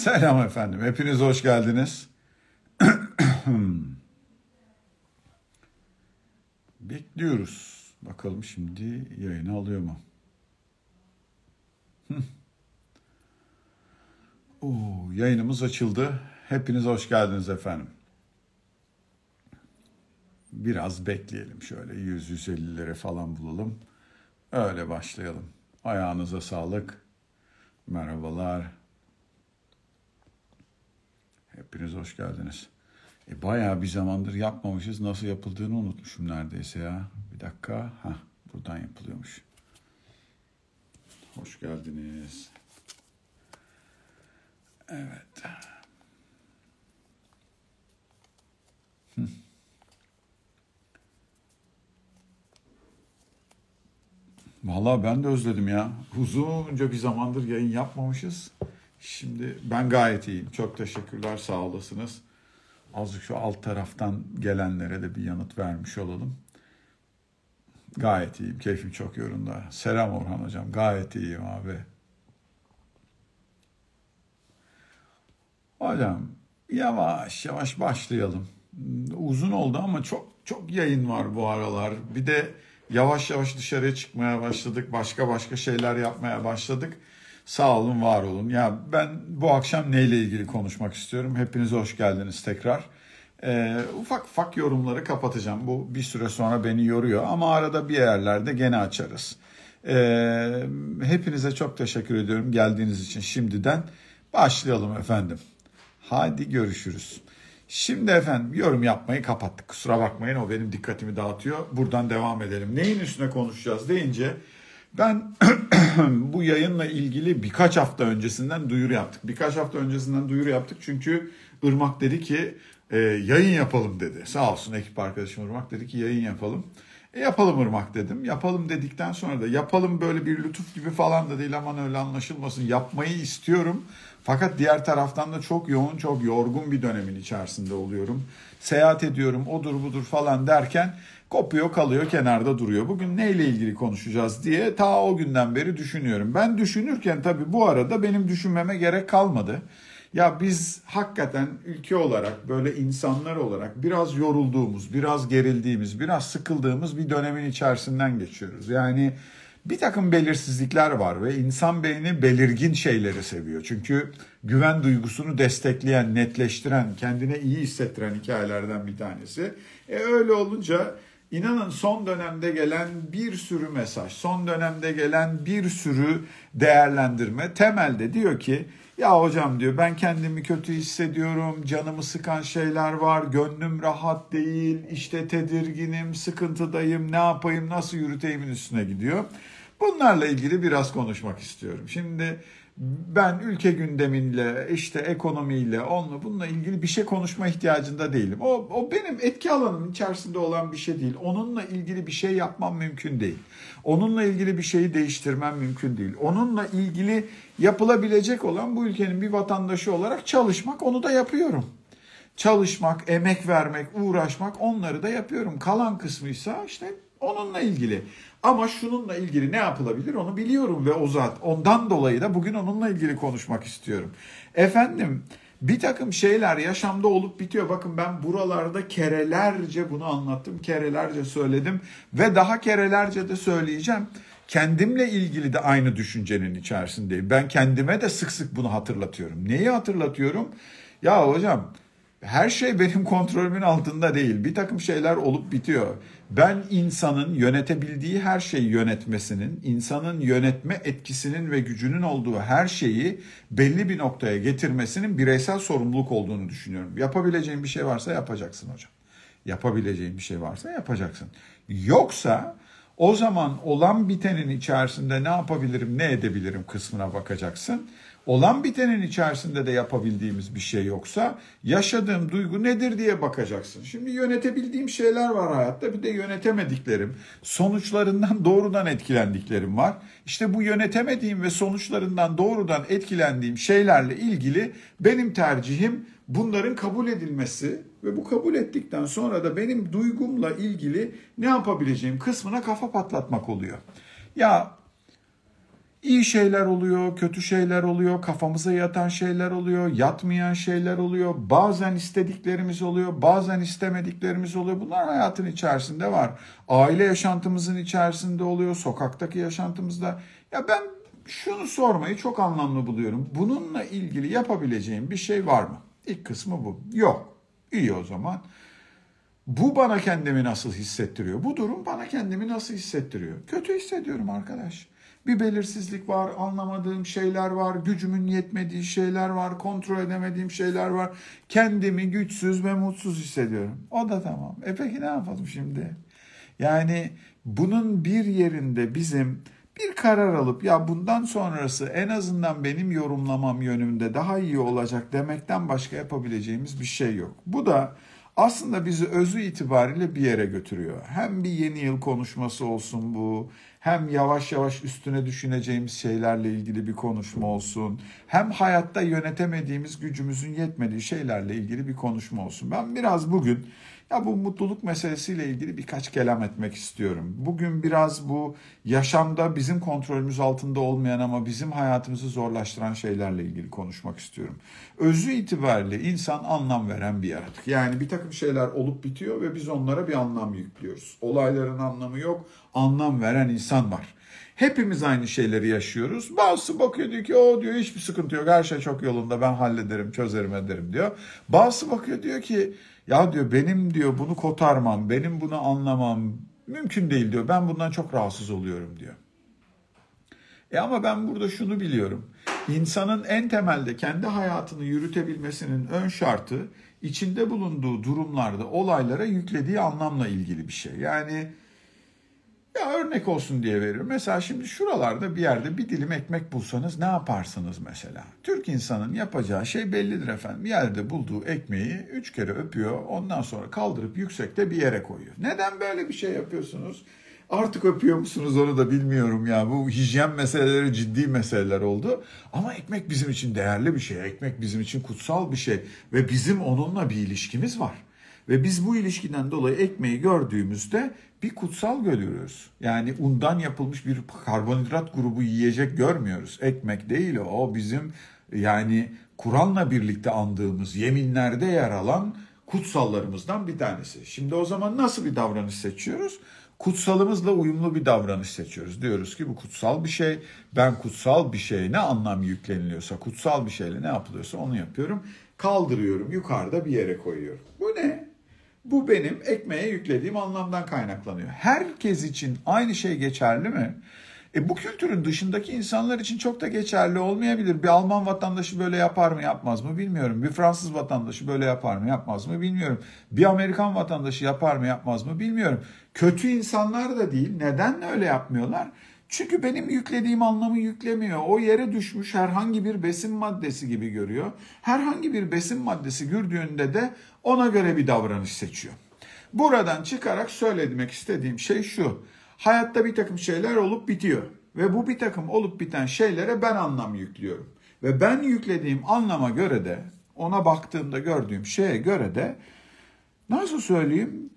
Selam efendim. Hepiniz hoş geldiniz. Bekliyoruz. Bakalım şimdi yayını alıyor mu? Oo, yayınımız açıldı. Hepiniz hoş geldiniz efendim. Biraz bekleyelim şöyle 100-150'lere falan bulalım. Öyle başlayalım. Ayağınıza sağlık. Merhabalar. Hepiniz hoş geldiniz. E, bayağı bir zamandır yapmamışız. Nasıl yapıldığını unutmuşum neredeyse ya. Bir dakika. Ha, buradan yapılıyormuş. Hoş geldiniz. Evet. Vallahi ben de özledim ya. Uzunca bir zamandır yayın yapmamışız. Şimdi ben gayet iyiyim. Çok teşekkürler, sağ olasınız. Azıcık şu alt taraftan gelenlere de bir yanıt vermiş olalım. Gayet iyiyim, keyfim çok yorunda. Selam Orhan Hocam, gayet iyiyim abi. Hocam, yavaş yavaş başlayalım. Uzun oldu ama çok çok yayın var bu aralar. Bir de yavaş yavaş dışarıya çıkmaya başladık. Başka başka şeyler yapmaya başladık. Sağ olun, var olun. Ya ben bu akşam neyle ilgili konuşmak istiyorum. Hepiniz hoş geldiniz tekrar. Ee, ufak ufak yorumları kapatacağım. Bu bir süre sonra beni yoruyor ama arada bir yerlerde gene açarız. Ee, hepinize çok teşekkür ediyorum geldiğiniz için şimdiden. Başlayalım efendim. Hadi görüşürüz. Şimdi efendim yorum yapmayı kapattık. Kusura bakmayın o benim dikkatimi dağıtıyor. Buradan devam edelim. Neyin üstüne konuşacağız deyince ben bu yayınla ilgili birkaç hafta öncesinden duyuru yaptık. Birkaç hafta öncesinden duyuru yaptık çünkü Irmak dedi ki e, yayın yapalım dedi. Sağ olsun ekip arkadaşım Irmak dedi ki yayın yapalım. E yapalım Irmak dedim. Yapalım dedikten sonra da yapalım böyle bir lütuf gibi falan da değil aman öyle anlaşılmasın. Yapmayı istiyorum. Fakat diğer taraftan da çok yoğun, çok yorgun bir dönemin içerisinde oluyorum. Seyahat ediyorum, odur budur falan derken kopuyor kalıyor kenarda duruyor. Bugün neyle ilgili konuşacağız diye ta o günden beri düşünüyorum. Ben düşünürken tabii bu arada benim düşünmeme gerek kalmadı. Ya biz hakikaten ülke olarak böyle insanlar olarak biraz yorulduğumuz, biraz gerildiğimiz, biraz sıkıldığımız bir dönemin içerisinden geçiyoruz. Yani bir takım belirsizlikler var ve insan beyni belirgin şeyleri seviyor. Çünkü güven duygusunu destekleyen, netleştiren, kendine iyi hissettiren hikayelerden bir tanesi. E öyle olunca İnanın son dönemde gelen bir sürü mesaj, son dönemde gelen bir sürü değerlendirme temelde diyor ki ya hocam diyor ben kendimi kötü hissediyorum, canımı sıkan şeyler var, gönlüm rahat değil, işte tedirginim, sıkıntıdayım, ne yapayım, nasıl yürüteyimin üstüne gidiyor. Bunlarla ilgili biraz konuşmak istiyorum. Şimdi ben ülke gündeminle, işte ekonomiyle, onunla bununla ilgili bir şey konuşma ihtiyacında değilim. O, o benim etki alanım içerisinde olan bir şey değil. Onunla ilgili bir şey yapmam mümkün değil. Onunla ilgili bir şeyi değiştirmem mümkün değil. Onunla ilgili yapılabilecek olan bu ülkenin bir vatandaşı olarak çalışmak, onu da yapıyorum. Çalışmak, emek vermek, uğraşmak onları da yapıyorum. Kalan kısmıysa işte onunla ilgili. Ama şununla ilgili ne yapılabilir onu biliyorum ve o zat. Ondan dolayı da bugün onunla ilgili konuşmak istiyorum. Efendim bir takım şeyler yaşamda olup bitiyor. Bakın ben buralarda kerelerce bunu anlattım, kerelerce söyledim ve daha kerelerce de söyleyeceğim. Kendimle ilgili de aynı düşüncenin içerisindeyim. Ben kendime de sık sık bunu hatırlatıyorum. Neyi hatırlatıyorum? Ya hocam her şey benim kontrolümün altında değil. Bir takım şeyler olup bitiyor. Ben insanın yönetebildiği her şeyi yönetmesinin, insanın yönetme etkisinin ve gücünün olduğu her şeyi belli bir noktaya getirmesinin bireysel sorumluluk olduğunu düşünüyorum. Yapabileceğin bir şey varsa yapacaksın hocam. Yapabileceğin bir şey varsa yapacaksın. Yoksa o zaman olan bitenin içerisinde ne yapabilirim, ne edebilirim kısmına bakacaksın olan bitenin içerisinde de yapabildiğimiz bir şey yoksa yaşadığım duygu nedir diye bakacaksın. Şimdi yönetebildiğim şeyler var hayatta bir de yönetemediklerim, sonuçlarından doğrudan etkilendiklerim var. İşte bu yönetemediğim ve sonuçlarından doğrudan etkilendiğim şeylerle ilgili benim tercihim bunların kabul edilmesi ve bu kabul ettikten sonra da benim duygumla ilgili ne yapabileceğim kısmına kafa patlatmak oluyor. Ya İyi şeyler oluyor, kötü şeyler oluyor, kafamıza yatan şeyler oluyor, yatmayan şeyler oluyor. Bazen istediklerimiz oluyor, bazen istemediklerimiz oluyor. Bunlar hayatın içerisinde var. Aile yaşantımızın içerisinde oluyor, sokaktaki yaşantımızda. Ya ben şunu sormayı çok anlamlı buluyorum. Bununla ilgili yapabileceğim bir şey var mı? İlk kısmı bu. Yok. İyi o zaman. Bu bana kendimi nasıl hissettiriyor? Bu durum bana kendimi nasıl hissettiriyor? Kötü hissediyorum arkadaş. Bir belirsizlik var, anlamadığım şeyler var, gücümün yetmediği şeyler var, kontrol edemediğim şeyler var. Kendimi güçsüz ve mutsuz hissediyorum. O da tamam. E peki ne yapalım şimdi? Yani bunun bir yerinde bizim bir karar alıp ya bundan sonrası en azından benim yorumlamam yönünde daha iyi olacak demekten başka yapabileceğimiz bir şey yok. Bu da aslında bizi özü itibariyle bir yere götürüyor. Hem bir yeni yıl konuşması olsun bu, hem yavaş yavaş üstüne düşüneceğimiz şeylerle ilgili bir konuşma olsun, hem hayatta yönetemediğimiz gücümüzün yetmediği şeylerle ilgili bir konuşma olsun. Ben biraz bugün ya bu mutluluk meselesiyle ilgili birkaç kelam etmek istiyorum. Bugün biraz bu yaşamda bizim kontrolümüz altında olmayan ama bizim hayatımızı zorlaştıran şeylerle ilgili konuşmak istiyorum. Özü itibariyle insan anlam veren bir yaratık. Yani bir takım şeyler olup bitiyor ve biz onlara bir anlam yüklüyoruz. Olayların anlamı yok, anlam veren insan var. Hepimiz aynı şeyleri yaşıyoruz. Bazısı bakıyor diyor ki o diyor hiçbir sıkıntı yok her şey çok yolunda ben hallederim çözerim ederim diyor. Bazısı bakıyor diyor ki ya diyor benim diyor bunu kotarmam, benim bunu anlamam mümkün değil diyor. Ben bundan çok rahatsız oluyorum diyor. E ama ben burada şunu biliyorum. İnsanın en temelde kendi hayatını yürütebilmesinin ön şartı içinde bulunduğu durumlarda olaylara yüklediği anlamla ilgili bir şey. Yani ya örnek olsun diye veriyorum. Mesela şimdi şuralarda bir yerde bir dilim ekmek bulsanız ne yaparsınız mesela? Türk insanın yapacağı şey bellidir efendim. Bir yerde bulduğu ekmeği üç kere öpüyor. Ondan sonra kaldırıp yüksekte bir yere koyuyor. Neden böyle bir şey yapıyorsunuz? Artık öpüyor musunuz onu da bilmiyorum ya. Bu hijyen meseleleri ciddi meseleler oldu. Ama ekmek bizim için değerli bir şey. Ekmek bizim için kutsal bir şey. Ve bizim onunla bir ilişkimiz var. Ve biz bu ilişkiden dolayı ekmeği gördüğümüzde bir kutsal görüyoruz. Yani undan yapılmış bir karbonhidrat grubu yiyecek görmüyoruz. Ekmek değil o. Bizim yani Kur'an'la birlikte andığımız yeminlerde yer alan kutsallarımızdan bir tanesi. Şimdi o zaman nasıl bir davranış seçiyoruz? Kutsalımızla uyumlu bir davranış seçiyoruz. Diyoruz ki bu kutsal bir şey. Ben kutsal bir şeye ne anlam yükleniliyorsa, kutsal bir şeyle ne yapılıyorsa onu yapıyorum. Kaldırıyorum, yukarıda bir yere koyuyorum. Bu ne? Bu benim ekmeğe yüklediğim anlamdan kaynaklanıyor. Herkes için aynı şey geçerli mi? E bu kültürün dışındaki insanlar için çok da geçerli olmayabilir. Bir Alman vatandaşı böyle yapar mı yapmaz mı bilmiyorum. Bir Fransız vatandaşı böyle yapar mı yapmaz mı bilmiyorum. Bir Amerikan vatandaşı yapar mı yapmaz mı bilmiyorum. Kötü insanlar da değil. Neden öyle yapmıyorlar? Çünkü benim yüklediğim anlamı yüklemiyor. O yere düşmüş herhangi bir besin maddesi gibi görüyor. Herhangi bir besin maddesi gördüğünde de ona göre bir davranış seçiyor. Buradan çıkarak söylemek istediğim şey şu. Hayatta bir takım şeyler olup bitiyor. Ve bu bir takım olup biten şeylere ben anlam yüklüyorum. Ve ben yüklediğim anlama göre de ona baktığımda gördüğüm şeye göre de nasıl söyleyeyim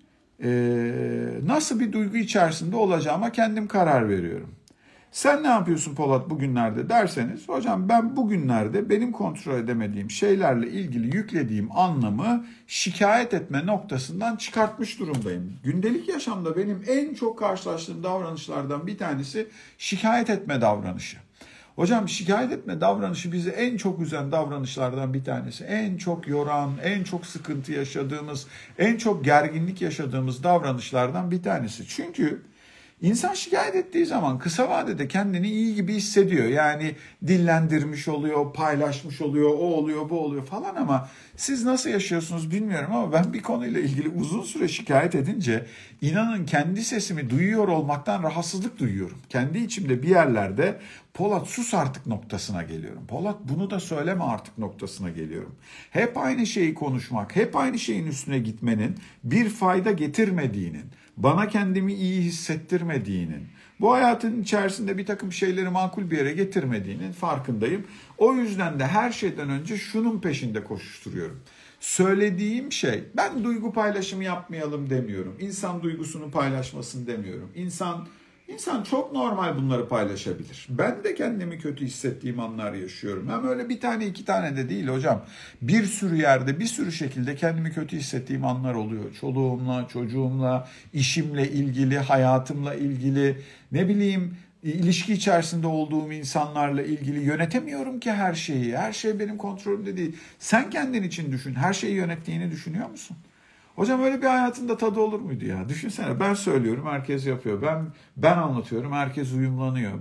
nasıl bir duygu içerisinde olacağıma kendim karar veriyorum. Sen ne yapıyorsun Polat bugünlerde derseniz hocam ben bugünlerde benim kontrol edemediğim şeylerle ilgili yüklediğim anlamı şikayet etme noktasından çıkartmış durumdayım. Gündelik yaşamda benim en çok karşılaştığım davranışlardan bir tanesi şikayet etme davranışı. Hocam şikayet etme davranışı bizi en çok üzen davranışlardan bir tanesi. En çok yoran, en çok sıkıntı yaşadığımız, en çok gerginlik yaşadığımız davranışlardan bir tanesi. Çünkü İnsan şikayet ettiği zaman kısa vadede kendini iyi gibi hissediyor. Yani dillendirmiş oluyor, paylaşmış oluyor, o oluyor, bu oluyor falan ama siz nasıl yaşıyorsunuz bilmiyorum ama ben bir konuyla ilgili uzun süre şikayet edince inanın kendi sesimi duyuyor olmaktan rahatsızlık duyuyorum. Kendi içimde bir yerlerde Polat sus artık noktasına geliyorum. Polat bunu da söyleme artık noktasına geliyorum. Hep aynı şeyi konuşmak, hep aynı şeyin üstüne gitmenin bir fayda getirmediğinin, bana kendimi iyi hissettirmediğinin, bu hayatın içerisinde bir takım şeyleri makul bir yere getirmediğinin farkındayım. O yüzden de her şeyden önce şunun peşinde koşuşturuyorum. Söylediğim şey, ben duygu paylaşımı yapmayalım demiyorum. İnsan duygusunu paylaşmasın demiyorum. İnsan İnsan çok normal bunları paylaşabilir. Ben de kendimi kötü hissettiğim anlar yaşıyorum. Hem öyle bir tane iki tane de değil hocam. Bir sürü yerde bir sürü şekilde kendimi kötü hissettiğim anlar oluyor. Çoluğumla, çocuğumla, işimle ilgili, hayatımla ilgili, ne bileyim ilişki içerisinde olduğum insanlarla ilgili yönetemiyorum ki her şeyi. Her şey benim kontrolümde değil. Sen kendin için düşün. Her şeyi yönettiğini düşünüyor musun? Hocam öyle bir hayatında tadı olur muydu ya? Düşünsene ben söylüyorum herkes yapıyor. Ben ben anlatıyorum herkes uyumlanıyor.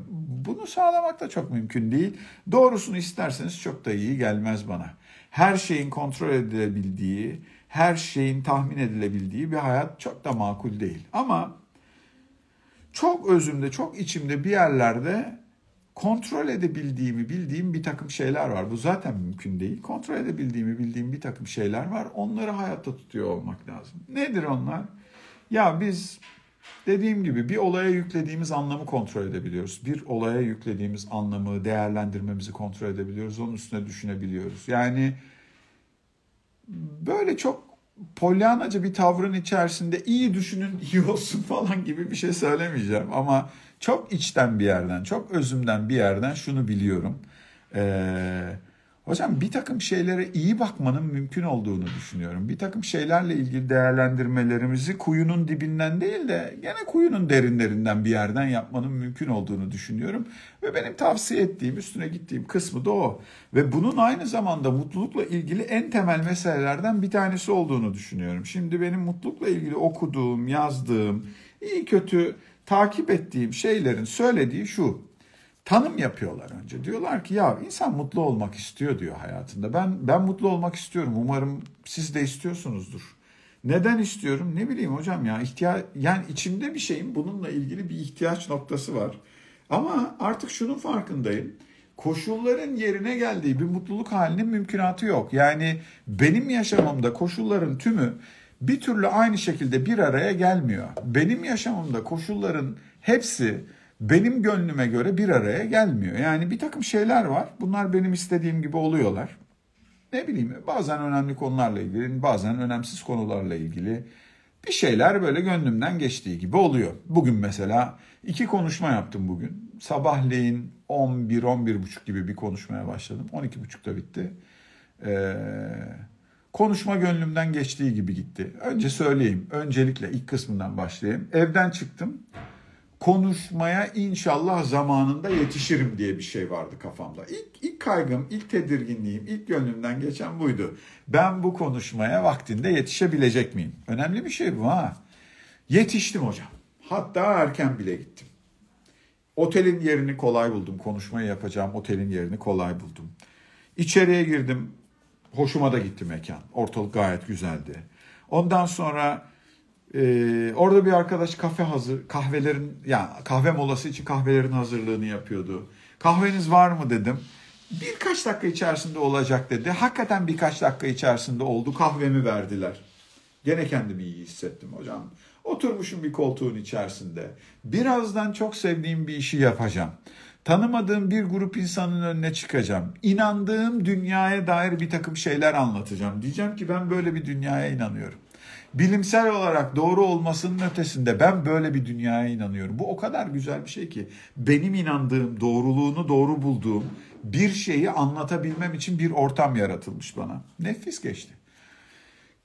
Bunu sağlamak da çok mümkün değil. Doğrusunu isterseniz çok da iyi gelmez bana. Her şeyin kontrol edilebildiği, her şeyin tahmin edilebildiği bir hayat çok da makul değil. Ama çok özümde, çok içimde bir yerlerde kontrol edebildiğimi bildiğim bir takım şeyler var. Bu zaten mümkün değil. Kontrol edebildiğimi bildiğim bir takım şeyler var. Onları hayatta tutuyor olmak lazım. Nedir onlar? Ya biz dediğim gibi bir olaya yüklediğimiz anlamı kontrol edebiliyoruz. Bir olaya yüklediğimiz anlamı, değerlendirmemizi kontrol edebiliyoruz. Onun üstüne düşünebiliyoruz. Yani böyle çok polyanacı bir tavrın içerisinde iyi düşünün iyi olsun falan gibi bir şey söylemeyeceğim. Ama çok içten bir yerden, çok özümden bir yerden şunu biliyorum. Eee Hocam bir takım şeylere iyi bakmanın mümkün olduğunu düşünüyorum. Bir takım şeylerle ilgili değerlendirmelerimizi kuyunun dibinden değil de gene kuyunun derinlerinden bir yerden yapmanın mümkün olduğunu düşünüyorum. Ve benim tavsiye ettiğim, üstüne gittiğim kısmı da o. Ve bunun aynı zamanda mutlulukla ilgili en temel meselelerden bir tanesi olduğunu düşünüyorum. Şimdi benim mutlulukla ilgili okuduğum, yazdığım, iyi kötü takip ettiğim şeylerin söylediği şu tanım yapıyorlar önce. Diyorlar ki ya insan mutlu olmak istiyor diyor hayatında. Ben ben mutlu olmak istiyorum. Umarım siz de istiyorsunuzdur. Neden istiyorum? Ne bileyim hocam ya ihtiyaç yani içimde bir şeyin bununla ilgili bir ihtiyaç noktası var. Ama artık şunun farkındayım. Koşulların yerine geldiği bir mutluluk halinin mümkünatı yok. Yani benim yaşamımda koşulların tümü bir türlü aynı şekilde bir araya gelmiyor. Benim yaşamımda koşulların hepsi benim gönlüme göre bir araya gelmiyor. Yani bir takım şeyler var. Bunlar benim istediğim gibi oluyorlar. Ne bileyim bazen önemli konularla ilgili, bazen önemsiz konularla ilgili bir şeyler böyle gönlümden geçtiği gibi oluyor. Bugün mesela iki konuşma yaptım bugün. Sabahleyin 11-11.30 gibi bir konuşmaya başladım. 12.30'da bitti. Ee, konuşma gönlümden geçtiği gibi gitti. Önce söyleyeyim. Öncelikle ilk kısmından başlayayım. Evden çıktım konuşmaya inşallah zamanında yetişirim diye bir şey vardı kafamda. İlk, ilk kaygım, ilk tedirginliğim, ilk gönlümden geçen buydu. Ben bu konuşmaya vaktinde yetişebilecek miyim? Önemli bir şey bu ha. Yetiştim hocam. Hatta erken bile gittim. Otelin yerini kolay buldum. Konuşmayı yapacağım otelin yerini kolay buldum. İçeriye girdim. Hoşuma da gitti mekan. Ortalık gayet güzeldi. Ondan sonra ee, orada bir arkadaş kafe hazır, kahvelerin, yani kahve molası için kahvelerin hazırlığını yapıyordu. Kahveniz var mı dedim. Birkaç dakika içerisinde olacak dedi. Hakikaten birkaç dakika içerisinde oldu. Kahvemi verdiler. Gene kendimi iyi hissettim hocam. Oturmuşum bir koltuğun içerisinde. Birazdan çok sevdiğim bir işi yapacağım. Tanımadığım bir grup insanın önüne çıkacağım. İnandığım dünyaya dair bir takım şeyler anlatacağım. Diyeceğim ki ben böyle bir dünyaya inanıyorum bilimsel olarak doğru olmasının ötesinde ben böyle bir dünyaya inanıyorum. Bu o kadar güzel bir şey ki benim inandığım, doğruluğunu doğru bulduğum bir şeyi anlatabilmem için bir ortam yaratılmış bana. Nefis geçti.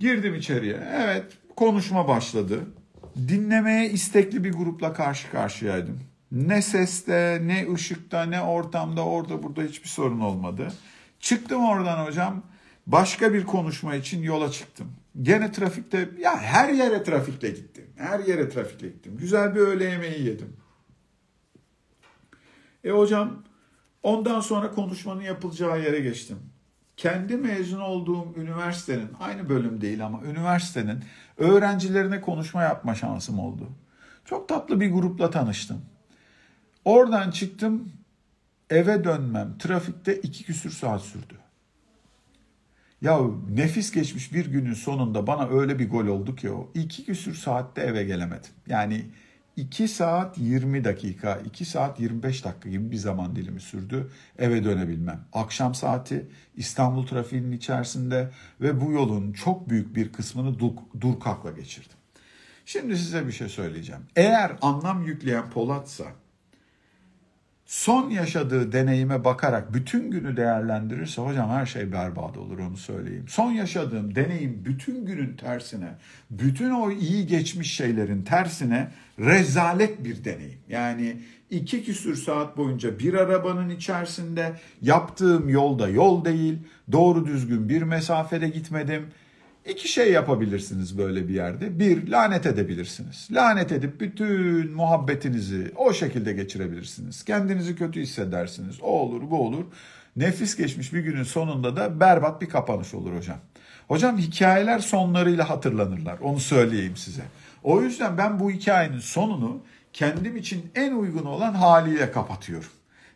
Girdim içeriye. Evet, konuşma başladı. Dinlemeye istekli bir grupla karşı karşıyaydım. Ne seste, ne ışıkta, ne ortamda, orada burada hiçbir sorun olmadı. Çıktım oradan hocam. Başka bir konuşma için yola çıktım. Gene trafikte ya her yere trafikle gittim. Her yere trafikle gittim. Güzel bir öğle yemeği yedim. E hocam ondan sonra konuşmanın yapılacağı yere geçtim. Kendi mezun olduğum üniversitenin aynı bölüm değil ama üniversitenin öğrencilerine konuşma yapma şansım oldu. Çok tatlı bir grupla tanıştım. Oradan çıktım eve dönmem trafikte iki küsür saat sürdü. Ya nefis geçmiş bir günün sonunda bana öyle bir gol oldu ki o. iki küsür saatte eve gelemedim. Yani 2 saat 20 dakika, 2 saat 25 dakika gibi bir zaman dilimi sürdü eve dönebilmem. Akşam saati İstanbul trafiğinin içerisinde ve bu yolun çok büyük bir kısmını dur, dur kalkla geçirdim. Şimdi size bir şey söyleyeceğim. Eğer anlam yükleyen Polat'sa son yaşadığı deneyime bakarak bütün günü değerlendirirse hocam her şey berbat olur onu söyleyeyim. Son yaşadığım deneyim bütün günün tersine, bütün o iyi geçmiş şeylerin tersine rezalet bir deneyim. Yani iki küsür saat boyunca bir arabanın içerisinde yaptığım yolda yol değil, doğru düzgün bir mesafede gitmedim İki şey yapabilirsiniz böyle bir yerde. Bir, lanet edebilirsiniz. Lanet edip bütün muhabbetinizi o şekilde geçirebilirsiniz. Kendinizi kötü hissedersiniz. O olur, bu olur. Nefis geçmiş bir günün sonunda da berbat bir kapanış olur hocam. Hocam hikayeler sonlarıyla hatırlanırlar. Onu söyleyeyim size. O yüzden ben bu hikayenin sonunu kendim için en uygun olan haliyle kapatıyorum.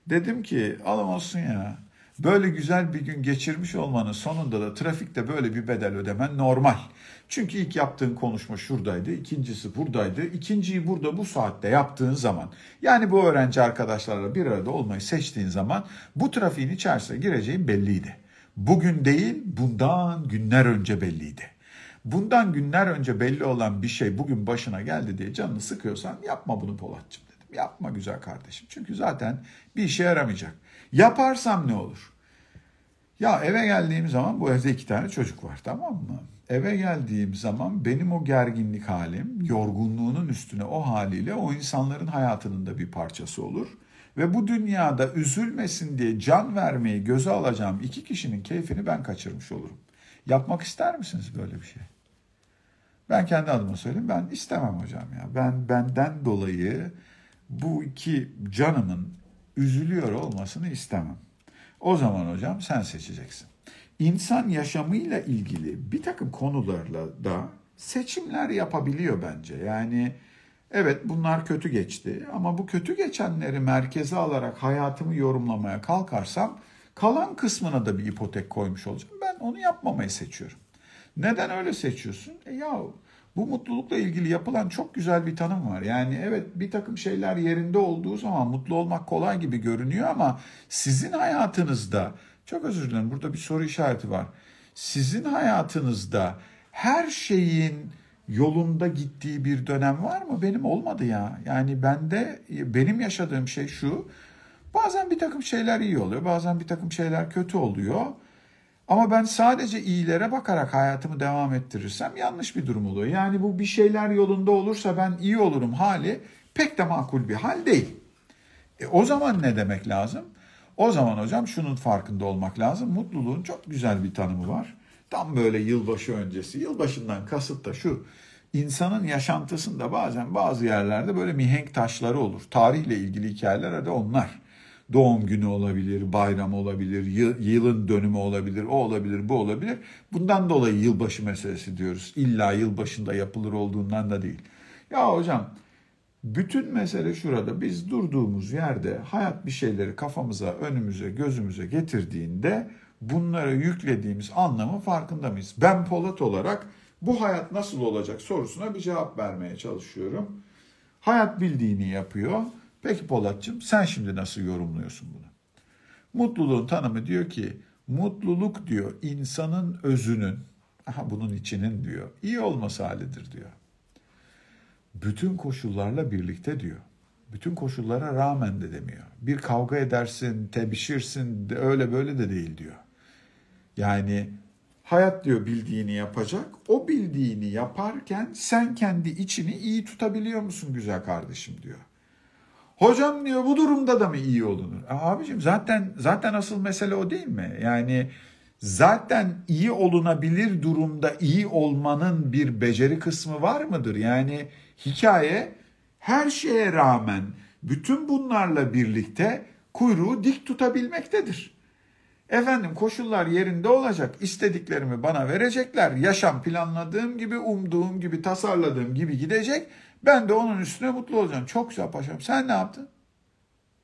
Dedim ki alım olsun ya. Böyle güzel bir gün geçirmiş olmanın sonunda da trafikte böyle bir bedel ödemen normal. Çünkü ilk yaptığın konuşma şuradaydı, ikincisi buradaydı. İkinciyi burada bu saatte yaptığın zaman, yani bu öğrenci arkadaşlarla bir arada olmayı seçtiğin zaman bu trafiğin içerisine gireceğin belliydi. Bugün değil, bundan günler önce belliydi. Bundan günler önce belli olan bir şey bugün başına geldi diye canını sıkıyorsan yapma bunu Polatcığım dedim. Yapma güzel kardeşim. Çünkü zaten bir işe yaramayacak. Yaparsam ne olur? Ya eve geldiğim zaman bu evde iki tane çocuk var tamam mı? Eve geldiğim zaman benim o gerginlik halim, yorgunluğunun üstüne o haliyle o insanların hayatının da bir parçası olur. Ve bu dünyada üzülmesin diye can vermeyi göze alacağım iki kişinin keyfini ben kaçırmış olurum. Yapmak ister misiniz böyle bir şey? Ben kendi adıma söyleyeyim ben istemem hocam ya. Ben benden dolayı bu iki canımın üzülüyor olmasını istemem. O zaman hocam sen seçeceksin. İnsan yaşamıyla ilgili bir takım konularla da seçimler yapabiliyor bence. Yani evet bunlar kötü geçti ama bu kötü geçenleri merkeze alarak hayatımı yorumlamaya kalkarsam kalan kısmına da bir ipotek koymuş olacağım. Ben onu yapmamayı seçiyorum. Neden öyle seçiyorsun? E yahu bu mutlulukla ilgili yapılan çok güzel bir tanım var. Yani evet bir takım şeyler yerinde olduğu zaman mutlu olmak kolay gibi görünüyor ama sizin hayatınızda çok özür dilerim burada bir soru işareti var. Sizin hayatınızda her şeyin yolunda gittiği bir dönem var mı? Benim olmadı ya. Yani bende benim yaşadığım şey şu. Bazen bir takım şeyler iyi oluyor, bazen bir takım şeyler kötü oluyor. Ama ben sadece iyilere bakarak hayatımı devam ettirirsem yanlış bir durum oluyor. Yani bu bir şeyler yolunda olursa ben iyi olurum hali pek de makul bir hal değil. E, o zaman ne demek lazım? O zaman hocam şunun farkında olmak lazım. Mutluluğun çok güzel bir tanımı var. Tam böyle yılbaşı öncesi. Yılbaşından kasıt da şu. İnsanın yaşantısında bazen bazı yerlerde böyle mihenk taşları olur. Tarihle ilgili hikayeler de onlar doğum günü olabilir, bayram olabilir, yılın dönümü olabilir, o olabilir, bu olabilir. Bundan dolayı yılbaşı meselesi diyoruz. İlla yılbaşında yapılır olduğundan da değil. Ya hocam bütün mesele şurada. Biz durduğumuz yerde hayat bir şeyleri kafamıza, önümüze, gözümüze getirdiğinde bunlara yüklediğimiz anlamın farkında mıyız? Ben Polat olarak bu hayat nasıl olacak sorusuna bir cevap vermeye çalışıyorum. Hayat bildiğini yapıyor Peki Polatcığım sen şimdi nasıl yorumluyorsun bunu? Mutluluğun tanımı diyor ki mutluluk diyor insanın özünün, aha bunun içinin diyor, iyi olması halidir diyor. Bütün koşullarla birlikte diyor. Bütün koşullara rağmen de demiyor. Bir kavga edersin, tebişirsin, de öyle böyle de değil diyor. Yani hayat diyor bildiğini yapacak. O bildiğini yaparken sen kendi içini iyi tutabiliyor musun güzel kardeşim diyor. Hocam diyor bu durumda da mı iyi olunur? E, abicim zaten zaten asıl mesele o değil mi? Yani zaten iyi olunabilir durumda iyi olmanın bir beceri kısmı var mıdır? Yani hikaye her şeye rağmen bütün bunlarla birlikte kuyruğu dik tutabilmektedir. Efendim koşullar yerinde olacak, istediklerimi bana verecekler, yaşam planladığım gibi, umduğum gibi, tasarladığım gibi gidecek. Ben de onun üstüne mutlu olacağım. Çok güzel paşam. Sen ne yaptın?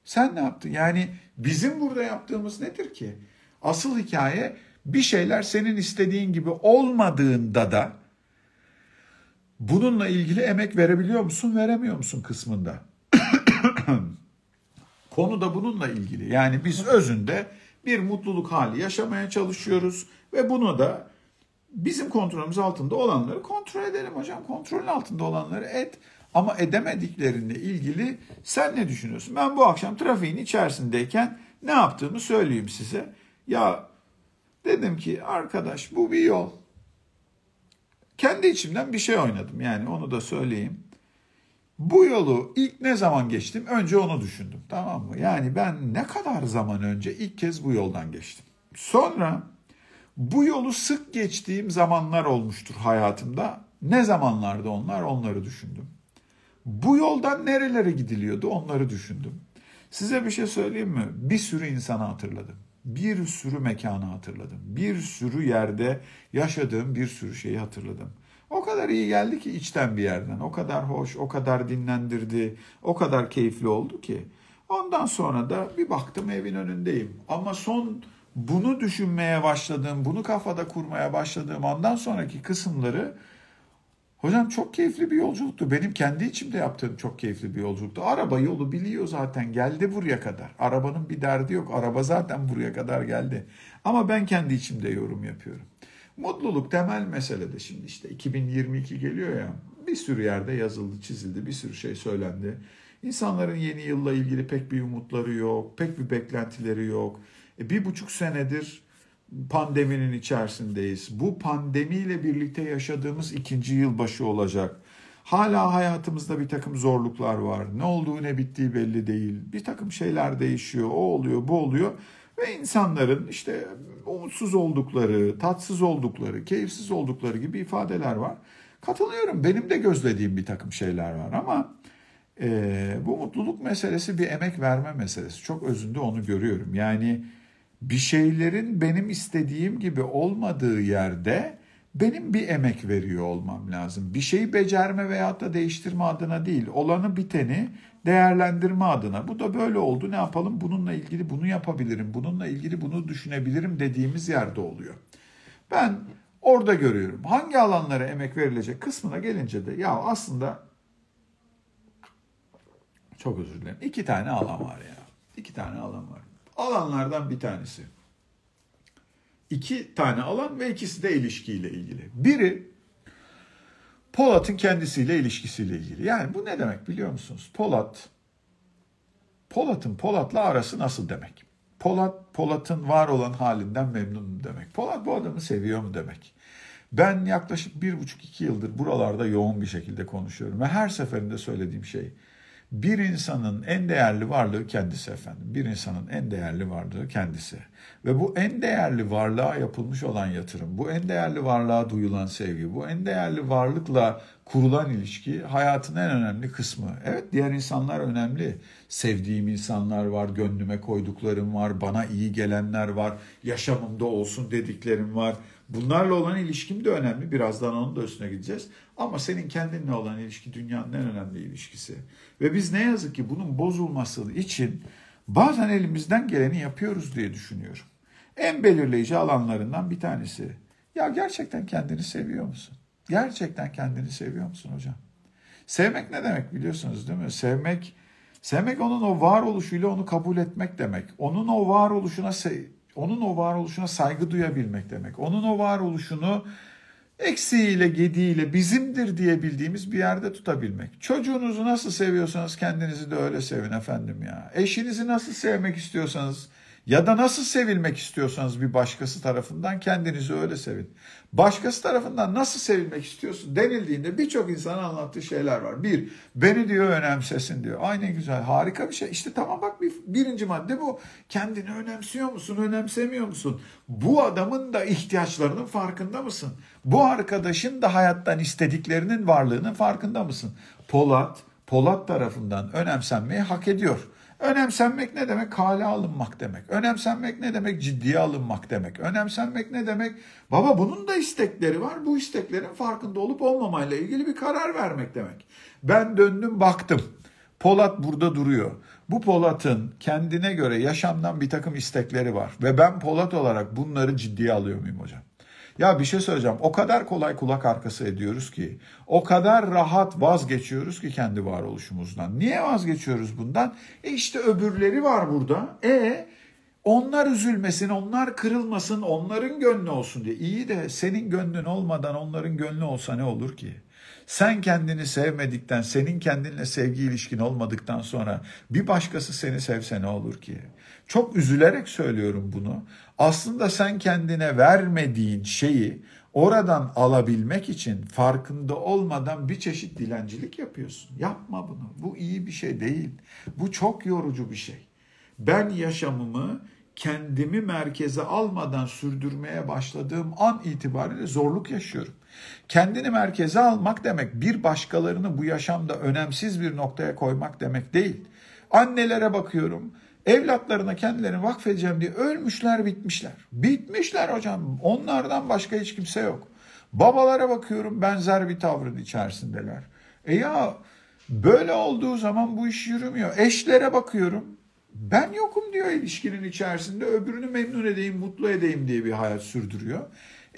Sen ne yaptın? Yani bizim burada yaptığımız nedir ki? Asıl hikaye bir şeyler senin istediğin gibi olmadığında da bununla ilgili emek verebiliyor musun, veremiyor musun kısmında. Konu da bununla ilgili. Yani biz özünde bir mutluluk hali yaşamaya çalışıyoruz ve bunu da bizim kontrolümüz altında olanları kontrol edelim hocam. Kontrolün altında olanları et. Ama edemediklerinle ilgili sen ne düşünüyorsun? Ben bu akşam trafiğin içerisindeyken ne yaptığımı söyleyeyim size. Ya dedim ki arkadaş bu bir yol. Kendi içimden bir şey oynadım yani onu da söyleyeyim. Bu yolu ilk ne zaman geçtim? Önce onu düşündüm tamam mı? Yani ben ne kadar zaman önce ilk kez bu yoldan geçtim. Sonra bu yolu sık geçtiğim zamanlar olmuştur hayatımda. Ne zamanlarda onlar onları düşündüm. Bu yoldan nerelere gidiliyordu onları düşündüm. Size bir şey söyleyeyim mi? Bir sürü insanı hatırladım. Bir sürü mekanı hatırladım. Bir sürü yerde yaşadığım bir sürü şeyi hatırladım. O kadar iyi geldi ki içten bir yerden. O kadar hoş, o kadar dinlendirdi, o kadar keyifli oldu ki. Ondan sonra da bir baktım evin önündeyim. Ama son bunu düşünmeye başladığım, bunu kafada kurmaya başladığım andan sonraki kısımları hocam çok keyifli bir yolculuktu. Benim kendi içimde yaptığım çok keyifli bir yolculuktu. Araba yolu biliyor zaten geldi buraya kadar. Arabanın bir derdi yok. Araba zaten buraya kadar geldi. Ama ben kendi içimde yorum yapıyorum. Mutluluk temel meselede şimdi işte 2022 geliyor ya bir sürü yerde yazıldı, çizildi, bir sürü şey söylendi. İnsanların yeni yılla ilgili pek bir umutları yok, pek bir beklentileri yok. E, bir buçuk senedir pandeminin içerisindeyiz. Bu pandemiyle birlikte yaşadığımız ikinci yılbaşı olacak. Hala hayatımızda bir takım zorluklar var. Ne olduğu ne bittiği belli değil. Bir takım şeyler değişiyor. O oluyor, bu oluyor. Ve insanların işte umutsuz oldukları, tatsız oldukları, keyifsiz oldukları gibi ifadeler var. Katılıyorum. Benim de gözlediğim bir takım şeyler var ama e, bu mutluluk meselesi bir emek verme meselesi. Çok özünde onu görüyorum. Yani bir şeylerin benim istediğim gibi olmadığı yerde benim bir emek veriyor olmam lazım. Bir şeyi becerme veyahut da değiştirme adına değil, olanı biteni değerlendirme adına. Bu da böyle oldu. Ne yapalım? Bununla ilgili bunu yapabilirim. Bununla ilgili bunu düşünebilirim dediğimiz yerde oluyor. Ben orada görüyorum. Hangi alanlara emek verilecek kısmına gelince de ya aslında çok özür dilerim. İki tane alan var ya. İki tane alan var. Alanlardan bir tanesi. İki tane alan ve ikisi de ilişkiyle ilgili. Biri Polat'ın kendisiyle ilişkisiyle ilgili. Yani bu ne demek biliyor musunuz? Polat, Polat'ın Polat'la arası nasıl demek? Polat, Polat'ın var olan halinden memnunum demek. Polat bu adamı seviyor mu demek? Ben yaklaşık bir buçuk iki yıldır buralarda yoğun bir şekilde konuşuyorum ve her seferinde söylediğim şey bir insanın en değerli varlığı kendisi efendim. Bir insanın en değerli varlığı kendisi. Ve bu en değerli varlığa yapılmış olan yatırım, bu en değerli varlığa duyulan sevgi, bu en değerli varlıkla kurulan ilişki hayatın en önemli kısmı. Evet diğer insanlar önemli. Sevdiğim insanlar var, gönlüme koyduklarım var, bana iyi gelenler var, yaşamımda olsun dediklerim var. Bunlarla olan ilişkim de önemli. Birazdan onun da üstüne gideceğiz. Ama senin kendinle olan ilişki dünyanın en önemli ilişkisi. Ve biz ne yazık ki bunun bozulması için bazen elimizden geleni yapıyoruz diye düşünüyorum. En belirleyici alanlarından bir tanesi. Ya gerçekten kendini seviyor musun? Gerçekten kendini seviyor musun hocam? Sevmek ne demek biliyorsunuz değil mi? Sevmek sevmek onun o varoluşuyla onu kabul etmek demek. Onun o varoluşuna onun o varoluşuna saygı duyabilmek demek. Onun o varoluşunu eksiğiyle, gediğiyle bizimdir diye bildiğimiz bir yerde tutabilmek. Çocuğunuzu nasıl seviyorsanız kendinizi de öyle sevin efendim ya. Eşinizi nasıl sevmek istiyorsanız ya da nasıl sevilmek istiyorsanız bir başkası tarafından kendinizi öyle sevin. Başkası tarafından nasıl sevilmek istiyorsun denildiğinde birçok insanın anlattığı şeyler var. Bir, beni diyor önemsesin diyor. Ay ne güzel, harika bir şey. İşte tamam bak bir, birinci madde bu. Kendini önemsiyor musun, önemsemiyor musun? Bu adamın da ihtiyaçlarının farkında mısın? Bu arkadaşın da hayattan istediklerinin varlığının farkında mısın? Polat, Polat tarafından önemsenmeyi hak ediyor. Önemsenmek ne demek? Kale alınmak demek. Önemsenmek ne demek? Ciddiye alınmak demek. Önemsenmek ne demek? Baba bunun da istekleri var. Bu isteklerin farkında olup olmamayla ilgili bir karar vermek demek. Ben döndüm baktım. Polat burada duruyor. Bu Polat'ın kendine göre yaşamdan bir takım istekleri var. Ve ben Polat olarak bunları ciddiye alıyor muyum hocam? Ya bir şey söyleyeceğim. O kadar kolay kulak arkası ediyoruz ki, o kadar rahat vazgeçiyoruz ki kendi varoluşumuzdan. Niye vazgeçiyoruz bundan? E işte öbürleri var burada. E Onlar üzülmesin, onlar kırılmasın, onların gönlü olsun diye. İyi de senin gönlün olmadan onların gönlü olsa ne olur ki? Sen kendini sevmedikten, senin kendinle sevgi ilişkin olmadıktan sonra bir başkası seni sevse ne olur ki? Çok üzülerek söylüyorum bunu. Aslında sen kendine vermediğin şeyi oradan alabilmek için farkında olmadan bir çeşit dilencilik yapıyorsun. Yapma bunu. Bu iyi bir şey değil. Bu çok yorucu bir şey. Ben yaşamımı kendimi merkeze almadan sürdürmeye başladığım an itibariyle zorluk yaşıyorum. Kendini merkeze almak demek bir başkalarını bu yaşamda önemsiz bir noktaya koymak demek değil. Annelere bakıyorum. Evlatlarına kendilerini vakfedeceğim diye ölmüşler bitmişler. Bitmişler hocam. Onlardan başka hiç kimse yok. Babalara bakıyorum benzer bir tavrın içerisindeler. E ya böyle olduğu zaman bu iş yürümüyor. Eşlere bakıyorum. Ben yokum diyor ilişkinin içerisinde. Öbürünü memnun edeyim, mutlu edeyim diye bir hayat sürdürüyor.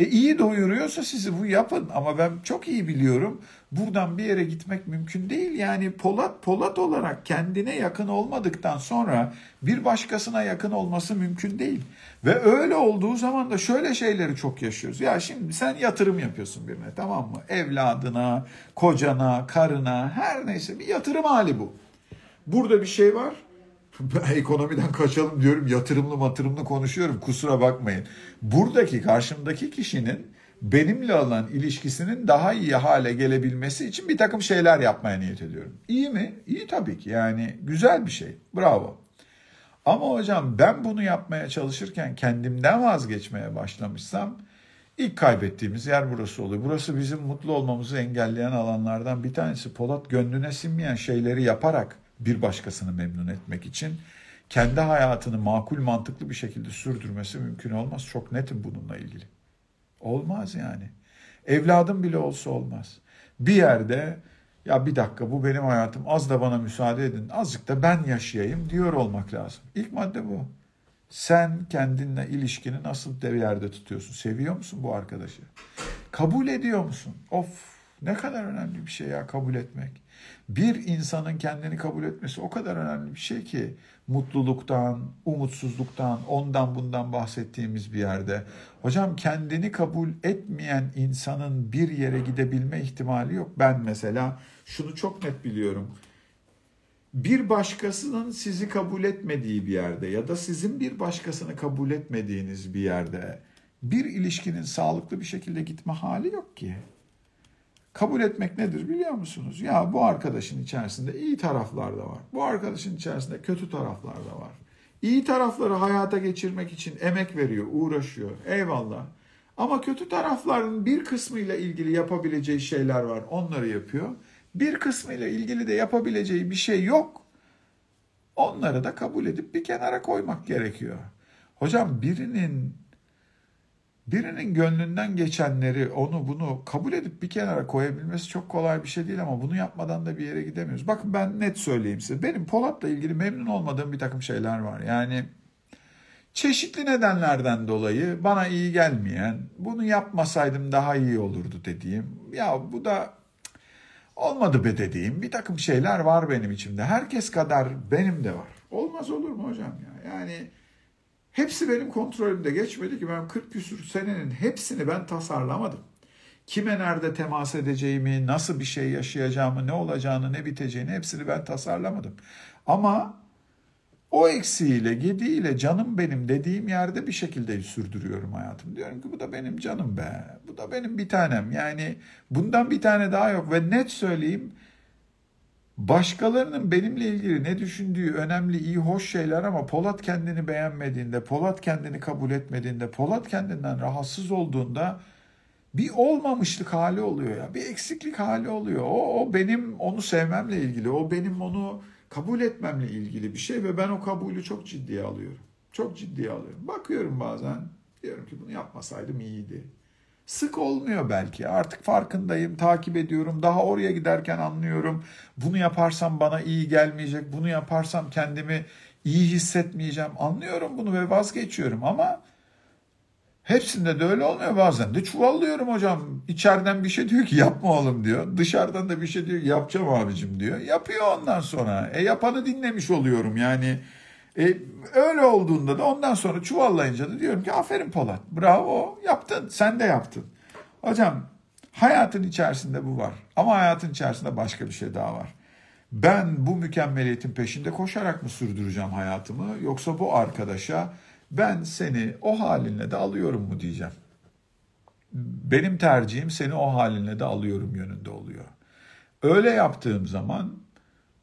E iyi doyuruyorsa sizi bu yapın ama ben çok iyi biliyorum buradan bir yere gitmek mümkün değil. Yani Polat Polat olarak kendine yakın olmadıktan sonra bir başkasına yakın olması mümkün değil. Ve öyle olduğu zaman da şöyle şeyleri çok yaşıyoruz. Ya şimdi sen yatırım yapıyorsun birine tamam mı? Evladına, kocana, karına her neyse bir yatırım hali bu. Burada bir şey var ekonomiden kaçalım diyorum yatırımlı matırımlı konuşuyorum kusura bakmayın. Buradaki karşımdaki kişinin benimle olan ilişkisinin daha iyi hale gelebilmesi için bir takım şeyler yapmaya niyet ediyorum. İyi mi? İyi tabii ki yani güzel bir şey bravo. Ama hocam ben bunu yapmaya çalışırken kendimden vazgeçmeye başlamışsam ilk kaybettiğimiz yer burası oluyor. Burası bizim mutlu olmamızı engelleyen alanlardan bir tanesi. Polat gönlüne sinmeyen şeyleri yaparak bir başkasını memnun etmek için kendi hayatını makul mantıklı bir şekilde sürdürmesi mümkün olmaz. Çok netim bununla ilgili. Olmaz yani. Evladım bile olsa olmaz. Bir yerde ya bir dakika bu benim hayatım az da bana müsaade edin azıcık da ben yaşayayım diyor olmak lazım. İlk madde bu. Sen kendinle ilişkini nasıl bir yerde tutuyorsun? Seviyor musun bu arkadaşı? Kabul ediyor musun? Of ne kadar önemli bir şey ya kabul etmek. Bir insanın kendini kabul etmesi o kadar önemli bir şey ki mutluluktan, umutsuzluktan, ondan bundan bahsettiğimiz bir yerde. Hocam kendini kabul etmeyen insanın bir yere gidebilme ihtimali yok. Ben mesela şunu çok net biliyorum. Bir başkasının sizi kabul etmediği bir yerde ya da sizin bir başkasını kabul etmediğiniz bir yerde bir ilişkinin sağlıklı bir şekilde gitme hali yok ki. Kabul etmek nedir biliyor musunuz? Ya bu arkadaşın içerisinde iyi taraflar da var. Bu arkadaşın içerisinde kötü taraflar da var. İyi tarafları hayata geçirmek için emek veriyor, uğraşıyor. Eyvallah. Ama kötü tarafların bir kısmıyla ilgili yapabileceği şeyler var. Onları yapıyor. Bir kısmıyla ilgili de yapabileceği bir şey yok. Onları da kabul edip bir kenara koymak gerekiyor. Hocam birinin birinin gönlünden geçenleri onu bunu kabul edip bir kenara koyabilmesi çok kolay bir şey değil ama bunu yapmadan da bir yere gidemiyoruz. Bakın ben net söyleyeyim size. Benim Polat'la ilgili memnun olmadığım bir takım şeyler var. Yani çeşitli nedenlerden dolayı bana iyi gelmeyen, bunu yapmasaydım daha iyi olurdu dediğim, ya bu da olmadı be dediğim bir takım şeyler var benim içimde. Herkes kadar benim de var. Olmaz olur mu hocam ya? Yani Hepsi benim kontrolümde geçmedi ki ben 40 küsur senenin hepsini ben tasarlamadım. Kime nerede temas edeceğimi, nasıl bir şey yaşayacağımı, ne olacağını, ne biteceğini hepsini ben tasarlamadım. Ama o eksiğiyle, gediğiyle canım benim dediğim yerde bir şekilde sürdürüyorum hayatım. Diyorum ki bu da benim canım be. Bu da benim bir tanem. Yani bundan bir tane daha yok ve net söyleyeyim Başkalarının benimle ilgili ne düşündüğü önemli, iyi, hoş şeyler ama Polat kendini beğenmediğinde, Polat kendini kabul etmediğinde, Polat kendinden rahatsız olduğunda bir olmamışlık hali oluyor ya. Bir eksiklik hali oluyor. O, o benim onu sevmemle ilgili, o benim onu kabul etmemle ilgili bir şey ve ben o kabulü çok ciddiye alıyorum. Çok ciddiye alıyorum. Bakıyorum bazen diyorum ki bunu yapmasaydım iyiydi. Sık olmuyor belki. Artık farkındayım, takip ediyorum. Daha oraya giderken anlıyorum. Bunu yaparsam bana iyi gelmeyecek. Bunu yaparsam kendimi iyi hissetmeyeceğim. Anlıyorum bunu ve vazgeçiyorum ama hepsinde de öyle olmuyor bazen de çuvallıyorum hocam. İçeriden bir şey diyor ki yapma oğlum diyor. Dışarıdan da bir şey diyor yapacağım abicim diyor. Yapıyor ondan sonra. E yapanı dinlemiş oluyorum yani. E, öyle olduğunda da ondan sonra çuvallayınca da diyorum ki aferin Polat bravo yaptın sen de yaptın. Hocam hayatın içerisinde bu var ama hayatın içerisinde başka bir şey daha var. Ben bu mükemmeliyetin peşinde koşarak mı sürdüreceğim hayatımı yoksa bu arkadaşa ben seni o halinle de alıyorum mu diyeceğim. Benim tercihim seni o halinle de alıyorum yönünde oluyor. Öyle yaptığım zaman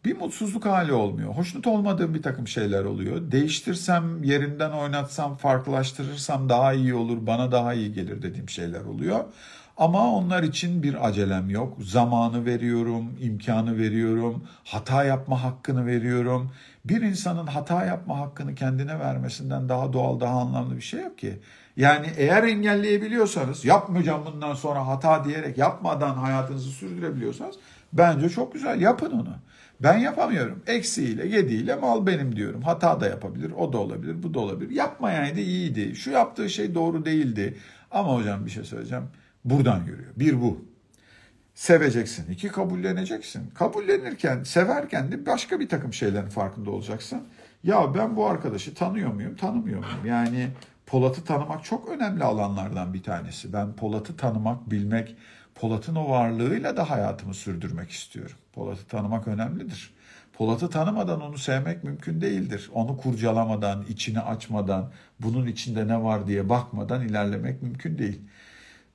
bir mutsuzluk hali olmuyor. Hoşnut olmadığım bir takım şeyler oluyor. Değiştirsem, yerinden oynatsam, farklılaştırırsam daha iyi olur, bana daha iyi gelir dediğim şeyler oluyor. Ama onlar için bir acelem yok. Zamanı veriyorum, imkanı veriyorum, hata yapma hakkını veriyorum. Bir insanın hata yapma hakkını kendine vermesinden daha doğal, daha anlamlı bir şey yok ki. Yani eğer engelleyebiliyorsanız, yapmayacağım bundan sonra hata diyerek yapmadan hayatınızı sürdürebiliyorsanız bence çok güzel yapın onu. Ben yapamıyorum. Eksiğiyle, yediğiyle mal benim diyorum. Hata da yapabilir, o da olabilir, bu da olabilir. Yapmayaydı iyiydi. Şu yaptığı şey doğru değildi. Ama hocam bir şey söyleyeceğim. Buradan yürüyor. Bir bu. Seveceksin. İki kabulleneceksin. Kabullenirken, severken de başka bir takım şeylerin farkında olacaksın. Ya ben bu arkadaşı tanıyor muyum, tanımıyor muyum? Yani Polat'ı tanımak çok önemli alanlardan bir tanesi. Ben Polat'ı tanımak, bilmek, Polat'ın o varlığıyla da hayatımı sürdürmek istiyorum. Polat'ı tanımak önemlidir. Polat'ı tanımadan onu sevmek mümkün değildir. Onu kurcalamadan, içini açmadan, bunun içinde ne var diye bakmadan ilerlemek mümkün değil.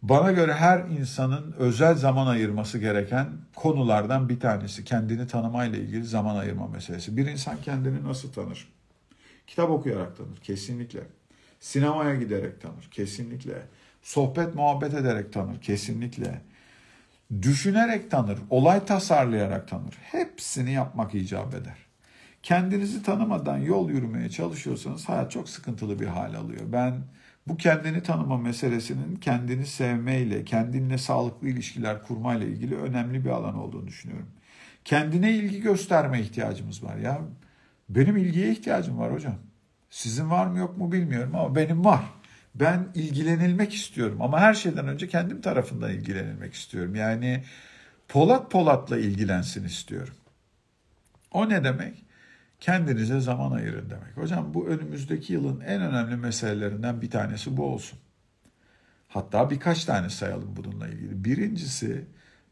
Bana göre her insanın özel zaman ayırması gereken konulardan bir tanesi kendini tanımayla ilgili zaman ayırma meselesi. Bir insan kendini nasıl tanır? Kitap okuyarak tanır kesinlikle. Sinemaya giderek tanır kesinlikle. Sohbet muhabbet ederek tanır kesinlikle. Düşünerek tanır, olay tasarlayarak tanır. Hepsini yapmak icap eder. Kendinizi tanımadan yol yürümeye çalışıyorsanız hayat çok sıkıntılı bir hal alıyor. Ben bu kendini tanıma meselesinin kendini sevmeyle, kendinle sağlıklı ilişkiler kurmayla ilgili önemli bir alan olduğunu düşünüyorum. Kendine ilgi gösterme ihtiyacımız var ya. Benim ilgiye ihtiyacım var hocam. Sizin var mı yok mu bilmiyorum ama benim var. Ben ilgilenilmek istiyorum ama her şeyden önce kendim tarafından ilgilenilmek istiyorum. Yani Polat Polat'la ilgilensin istiyorum. O ne demek? Kendinize zaman ayırın demek. Hocam bu önümüzdeki yılın en önemli meselelerinden bir tanesi bu olsun. Hatta birkaç tane sayalım bununla ilgili. Birincisi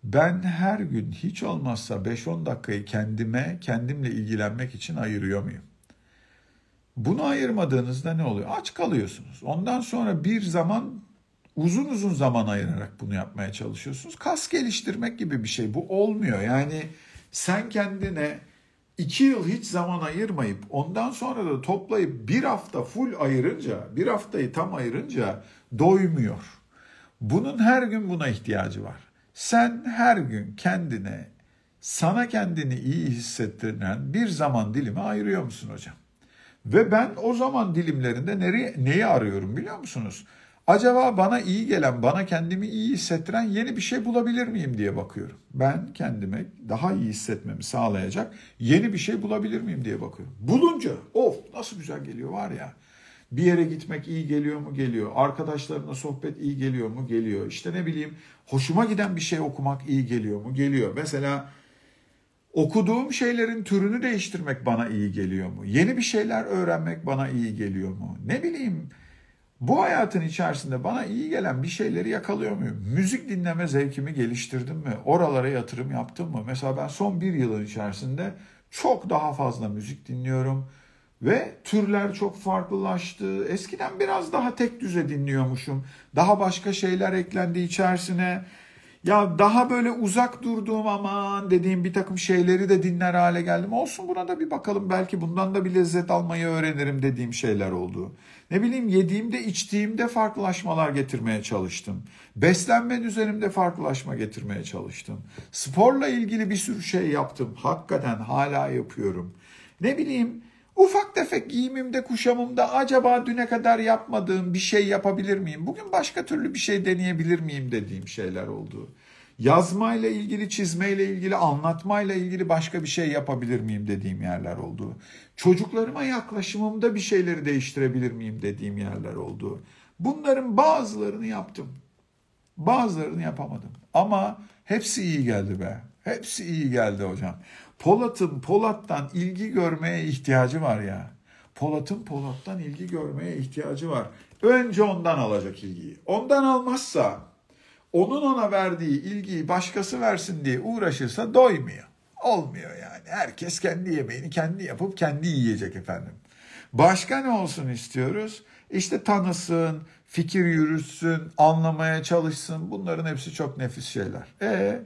ben her gün hiç olmazsa 5-10 dakikayı kendime, kendimle ilgilenmek için ayırıyor muyum? Bunu ayırmadığınızda ne oluyor? Aç kalıyorsunuz. Ondan sonra bir zaman uzun uzun zaman ayırarak bunu yapmaya çalışıyorsunuz. Kas geliştirmek gibi bir şey. Bu olmuyor. Yani sen kendine iki yıl hiç zaman ayırmayıp ondan sonra da toplayıp bir hafta full ayırınca, bir haftayı tam ayırınca doymuyor. Bunun her gün buna ihtiyacı var. Sen her gün kendine, sana kendini iyi hissettiren bir zaman dilimi ayırıyor musun hocam? Ve ben o zaman dilimlerinde nereye, neyi arıyorum biliyor musunuz? Acaba bana iyi gelen, bana kendimi iyi hissettiren yeni bir şey bulabilir miyim diye bakıyorum. Ben kendime daha iyi hissetmemi sağlayacak yeni bir şey bulabilir miyim diye bakıyorum. Bulunca of nasıl güzel geliyor var ya. Bir yere gitmek iyi geliyor mu? Geliyor. Arkadaşlarımla sohbet iyi geliyor mu? Geliyor. İşte ne bileyim hoşuma giden bir şey okumak iyi geliyor mu? Geliyor. Mesela okuduğum şeylerin türünü değiştirmek bana iyi geliyor mu? Yeni bir şeyler öğrenmek bana iyi geliyor mu? Ne bileyim bu hayatın içerisinde bana iyi gelen bir şeyleri yakalıyor muyum? Müzik dinleme zevkimi geliştirdim mi? Oralara yatırım yaptım mı? Mesela ben son bir yılın içerisinde çok daha fazla müzik dinliyorum. Ve türler çok farklılaştı. Eskiden biraz daha tek düze dinliyormuşum. Daha başka şeyler eklendi içerisine. Ya daha böyle uzak durduğum aman dediğim bir takım şeyleri de dinler hale geldim. Olsun buna da bir bakalım belki bundan da bir lezzet almayı öğrenirim dediğim şeyler oldu. Ne bileyim yediğimde içtiğimde farklılaşmalar getirmeye çalıştım. Beslenme üzerimde farklılaşma getirmeye çalıştım. Sporla ilgili bir sürü şey yaptım. Hakikaten hala yapıyorum. Ne bileyim ufak tefek giyimimde kuşamımda acaba düne kadar yapmadığım bir şey yapabilir miyim? Bugün başka türlü bir şey deneyebilir miyim dediğim şeyler oldu. Yazmayla ilgili, çizmeyle ilgili, anlatmayla ilgili başka bir şey yapabilir miyim dediğim yerler oldu. Çocuklarıma yaklaşımımda bir şeyleri değiştirebilir miyim dediğim yerler oldu. Bunların bazılarını yaptım. Bazılarını yapamadım. Ama hepsi iyi geldi be. Hepsi iyi geldi hocam. Polat'ın Polat'tan ilgi görmeye ihtiyacı var ya. Polat'ın Polat'tan ilgi görmeye ihtiyacı var. Önce ondan alacak ilgiyi. Ondan almazsa onun ona verdiği ilgiyi başkası versin diye uğraşırsa doymuyor. Olmuyor yani. Herkes kendi yemeğini kendi yapıp kendi yiyecek efendim. Başka ne olsun istiyoruz? İşte tanısın, fikir yürütsün, anlamaya çalışsın. Bunların hepsi çok nefis şeyler. E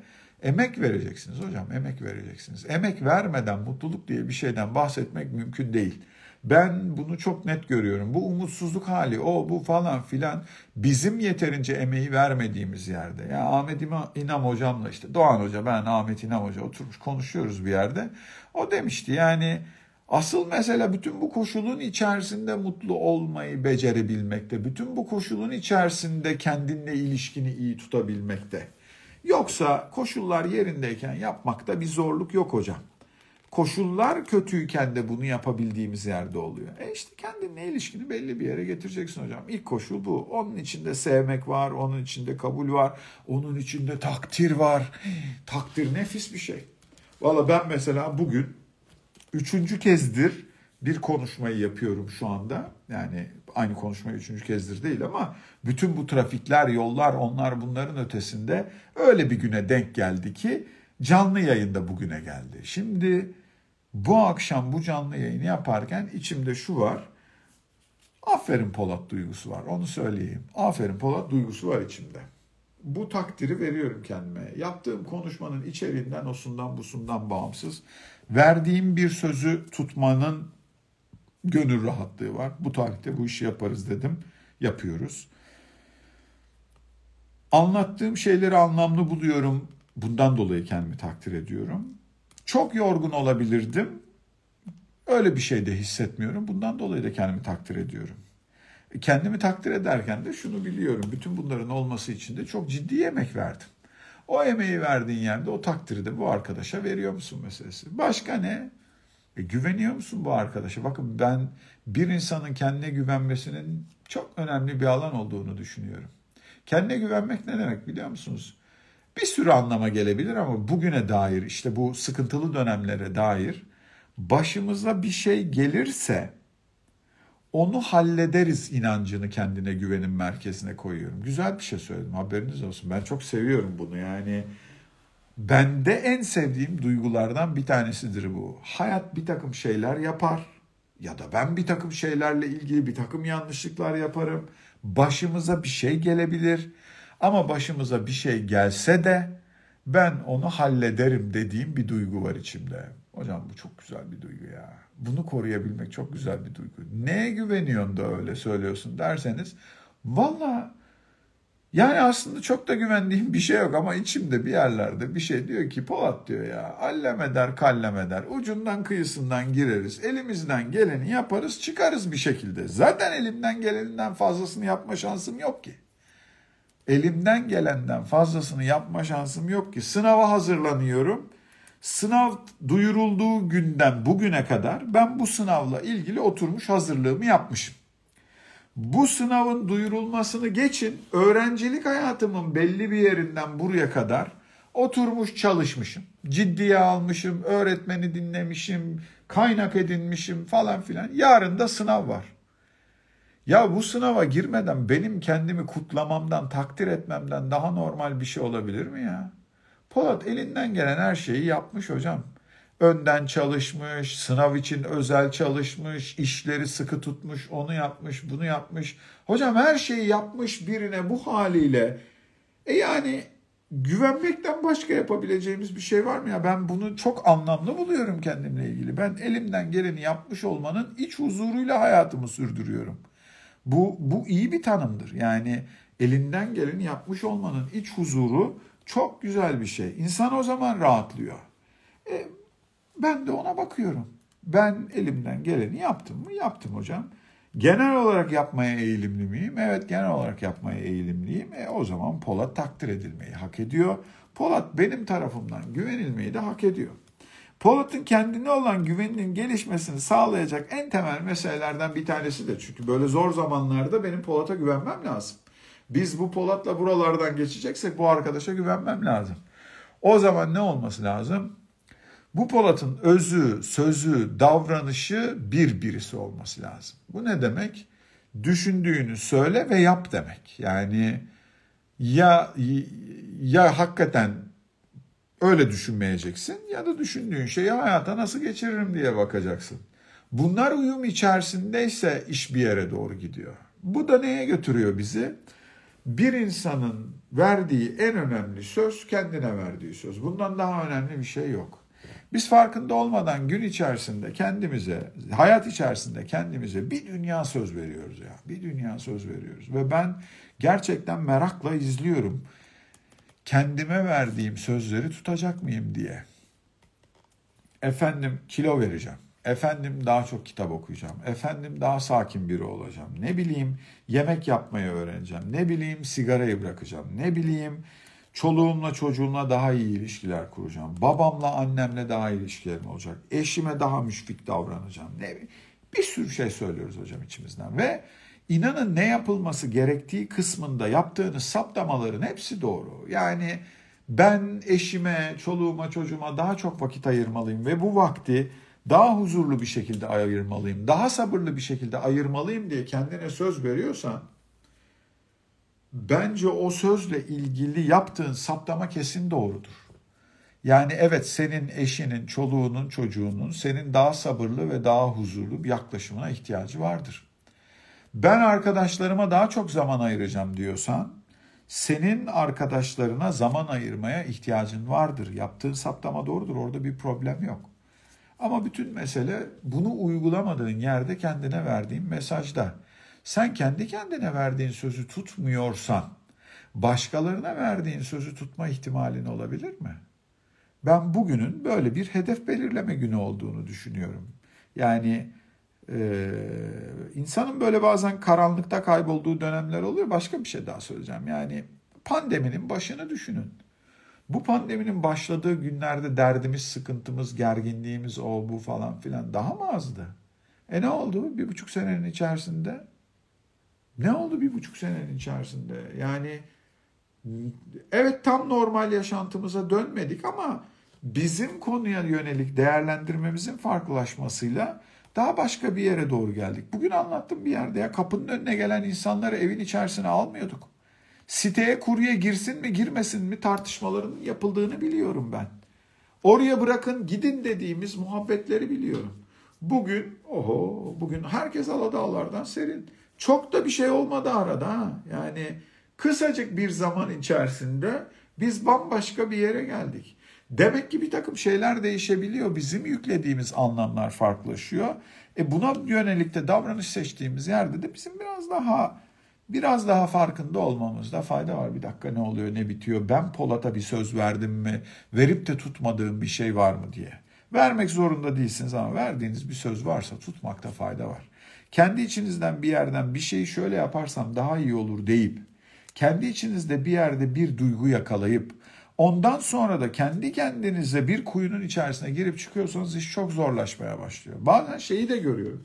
emek vereceksiniz hocam, emek vereceksiniz. Emek vermeden mutluluk diye bir şeyden bahsetmek mümkün değil. Ben bunu çok net görüyorum. Bu umutsuzluk hali, o bu falan filan bizim yeterince emeği vermediğimiz yerde. Ya yani Ahmet İnam hocamla işte Doğan Hoca, ben Ahmet İnam Hoca oturmuş konuşuyoruz bir yerde. O demişti yani asıl mesele bütün bu koşulun içerisinde mutlu olmayı becerebilmekte. Bütün bu koşulun içerisinde kendinle ilişkini iyi tutabilmekte. Yoksa koşullar yerindeyken yapmakta bir zorluk yok hocam koşullar kötüyken de bunu yapabildiğimiz yerde oluyor. E işte kendinle ilişkini belli bir yere getireceksin hocam. İlk koşul bu. Onun içinde sevmek var, onun içinde kabul var, onun içinde takdir var. takdir nefis bir şey. Valla ben mesela bugün üçüncü kezdir bir konuşmayı yapıyorum şu anda. Yani aynı konuşmayı üçüncü kezdir değil ama bütün bu trafikler, yollar, onlar bunların ötesinde öyle bir güne denk geldi ki canlı yayında bugüne geldi. Şimdi bu akşam bu canlı yayını yaparken içimde şu var. Aferin Polat duygusu var. Onu söyleyeyim. Aferin Polat duygusu var içimde. Bu takdiri veriyorum kendime. Yaptığım konuşmanın içeriğinden, osundan, busundan bağımsız. Verdiğim bir sözü tutmanın gönül rahatlığı var. Bu tarihte bu işi yaparız dedim. Yapıyoruz. Anlattığım şeyleri anlamlı buluyorum. Bundan dolayı kendimi takdir ediyorum. Çok yorgun olabilirdim. Öyle bir şey de hissetmiyorum. Bundan dolayı da kendimi takdir ediyorum. Kendimi takdir ederken de şunu biliyorum. Bütün bunların olması için de çok ciddi emek verdim. O emeği verdiğin yerde o takdiri de bu arkadaşa veriyor musun meselesi. Başka ne? E, güveniyor musun bu arkadaşa? Bakın ben bir insanın kendine güvenmesinin çok önemli bir alan olduğunu düşünüyorum. Kendine güvenmek ne demek biliyor musunuz? bir sürü anlama gelebilir ama bugüne dair işte bu sıkıntılı dönemlere dair başımıza bir şey gelirse onu hallederiz inancını kendine güvenin merkezine koyuyorum. Güzel bir şey söyledim haberiniz olsun. Ben çok seviyorum bunu yani. Bende en sevdiğim duygulardan bir tanesidir bu. Hayat bir takım şeyler yapar ya da ben bir takım şeylerle ilgili bir takım yanlışlıklar yaparım. Başımıza bir şey gelebilir ama başımıza bir şey gelse de ben onu hallederim dediğim bir duygu var içimde. Hocam bu çok güzel bir duygu ya. Bunu koruyabilmek çok güzel bir duygu. Neye güveniyorsun da öyle söylüyorsun derseniz valla yani aslında çok da güvendiğim bir şey yok ama içimde bir yerlerde bir şey diyor ki Polat diyor ya allem eder kallem eder ucundan kıyısından gireriz elimizden geleni yaparız çıkarız bir şekilde. Zaten elimden geleninden fazlasını yapma şansım yok ki elimden gelenden fazlasını yapma şansım yok ki. Sınava hazırlanıyorum. Sınav duyurulduğu günden bugüne kadar ben bu sınavla ilgili oturmuş hazırlığımı yapmışım. Bu sınavın duyurulmasını geçin, öğrencilik hayatımın belli bir yerinden buraya kadar oturmuş çalışmışım. Ciddiye almışım, öğretmeni dinlemişim, kaynak edinmişim falan filan. Yarın da sınav var. Ya bu sınava girmeden benim kendimi kutlamamdan, takdir etmemden daha normal bir şey olabilir mi ya? Polat elinden gelen her şeyi yapmış hocam. Önden çalışmış, sınav için özel çalışmış, işleri sıkı tutmuş, onu yapmış, bunu yapmış. Hocam her şeyi yapmış birine bu haliyle. E yani güvenmekten başka yapabileceğimiz bir şey var mı ya? Ben bunu çok anlamlı buluyorum kendimle ilgili. Ben elimden geleni yapmış olmanın iç huzuruyla hayatımı sürdürüyorum.'' Bu, bu iyi bir tanımdır. Yani elinden geleni yapmış olmanın iç huzuru çok güzel bir şey. İnsan o zaman rahatlıyor. E, ben de ona bakıyorum. Ben elimden geleni yaptım mı? Yaptım hocam. Genel olarak yapmaya eğilimli miyim? Evet genel olarak yapmaya eğilimliyim. E, o zaman Polat takdir edilmeyi hak ediyor. Polat benim tarafımdan güvenilmeyi de hak ediyor. Polat'ın kendine olan güveninin gelişmesini sağlayacak en temel meselelerden bir tanesi de çünkü böyle zor zamanlarda benim Polat'a güvenmem lazım. Biz bu Polat'la buralardan geçeceksek bu arkadaşa güvenmem lazım. O zaman ne olması lazım? Bu Polat'ın özü, sözü, davranışı bir birisi olması lazım. Bu ne demek? Düşündüğünü söyle ve yap demek. Yani ya ya hakikaten öyle düşünmeyeceksin ya da düşündüğün şeyi hayata nasıl geçiririm diye bakacaksın. Bunlar uyum içerisindeyse iş bir yere doğru gidiyor. Bu da neye götürüyor bizi? Bir insanın verdiği en önemli söz kendine verdiği söz. Bundan daha önemli bir şey yok. Biz farkında olmadan gün içerisinde kendimize, hayat içerisinde kendimize bir dünya söz veriyoruz ya. Bir dünya söz veriyoruz. Ve ben gerçekten merakla izliyorum. Kendime verdiğim sözleri tutacak mıyım diye. Efendim kilo vereceğim. Efendim daha çok kitap okuyacağım. Efendim daha sakin biri olacağım. Ne bileyim yemek yapmayı öğreneceğim. Ne bileyim sigarayı bırakacağım. Ne bileyim çoluğumla çocuğumla daha iyi ilişkiler kuracağım. Babamla annemle daha iyi ilişkilerim olacak. Eşime daha müşfik davranacağım. Ne bir sürü şey söylüyoruz hocam içimizden ve inanın ne yapılması gerektiği kısmında yaptığınız saptamaların hepsi doğru. Yani ben eşime, çoluğuma, çocuğuma daha çok vakit ayırmalıyım ve bu vakti daha huzurlu bir şekilde ayırmalıyım, daha sabırlı bir şekilde ayırmalıyım diye kendine söz veriyorsan bence o sözle ilgili yaptığın saptama kesin doğrudur. Yani evet senin eşinin, çoluğunun, çocuğunun senin daha sabırlı ve daha huzurlu bir yaklaşımına ihtiyacı vardır. Ben arkadaşlarıma daha çok zaman ayıracağım diyorsan senin arkadaşlarına zaman ayırmaya ihtiyacın vardır. Yaptığın saptama doğrudur. Orada bir problem yok. Ama bütün mesele bunu uygulamadığın yerde kendine verdiğin mesajda. Sen kendi kendine verdiğin sözü tutmuyorsan başkalarına verdiğin sözü tutma ihtimalin olabilir mi? Ben bugünün böyle bir hedef belirleme günü olduğunu düşünüyorum. Yani e, insanın böyle bazen karanlıkta kaybolduğu dönemler oluyor. Başka bir şey daha söyleyeceğim. Yani pandeminin başını düşünün. Bu pandeminin başladığı günlerde derdimiz, sıkıntımız, gerginliğimiz o bu falan filan daha mı azdı? E ne oldu bir buçuk senenin içerisinde? Ne oldu bir buçuk senenin içerisinde? Yani evet tam normal yaşantımıza dönmedik ama bizim konuya yönelik değerlendirmemizin farklılaşmasıyla daha başka bir yere doğru geldik. Bugün anlattım bir yerde ya kapının önüne gelen insanları evin içerisine almıyorduk. Siteye kurye girsin mi girmesin mi tartışmaların yapıldığını biliyorum ben. Oraya bırakın gidin dediğimiz muhabbetleri biliyorum. Bugün oho bugün herkes Aladağlardan serin. Çok da bir şey olmadı arada. Yani kısacık bir zaman içerisinde biz bambaşka bir yere geldik. Demek ki bir takım şeyler değişebiliyor. Bizim yüklediğimiz anlamlar farklılaşıyor. E buna yönelik de davranış seçtiğimiz yerde de bizim biraz daha biraz daha farkında olmamızda fayda var. Bir dakika ne oluyor ne bitiyor ben Polat'a bir söz verdim mi verip de tutmadığım bir şey var mı diye. Vermek zorunda değilsiniz ama verdiğiniz bir söz varsa tutmakta fayda var. Kendi içinizden bir yerden bir şeyi şöyle yaparsam daha iyi olur deyip kendi içinizde bir yerde bir duygu yakalayıp ondan sonra da kendi kendinize bir kuyunun içerisine girip çıkıyorsanız iş çok zorlaşmaya başlıyor. Bazen şeyi de görüyorum.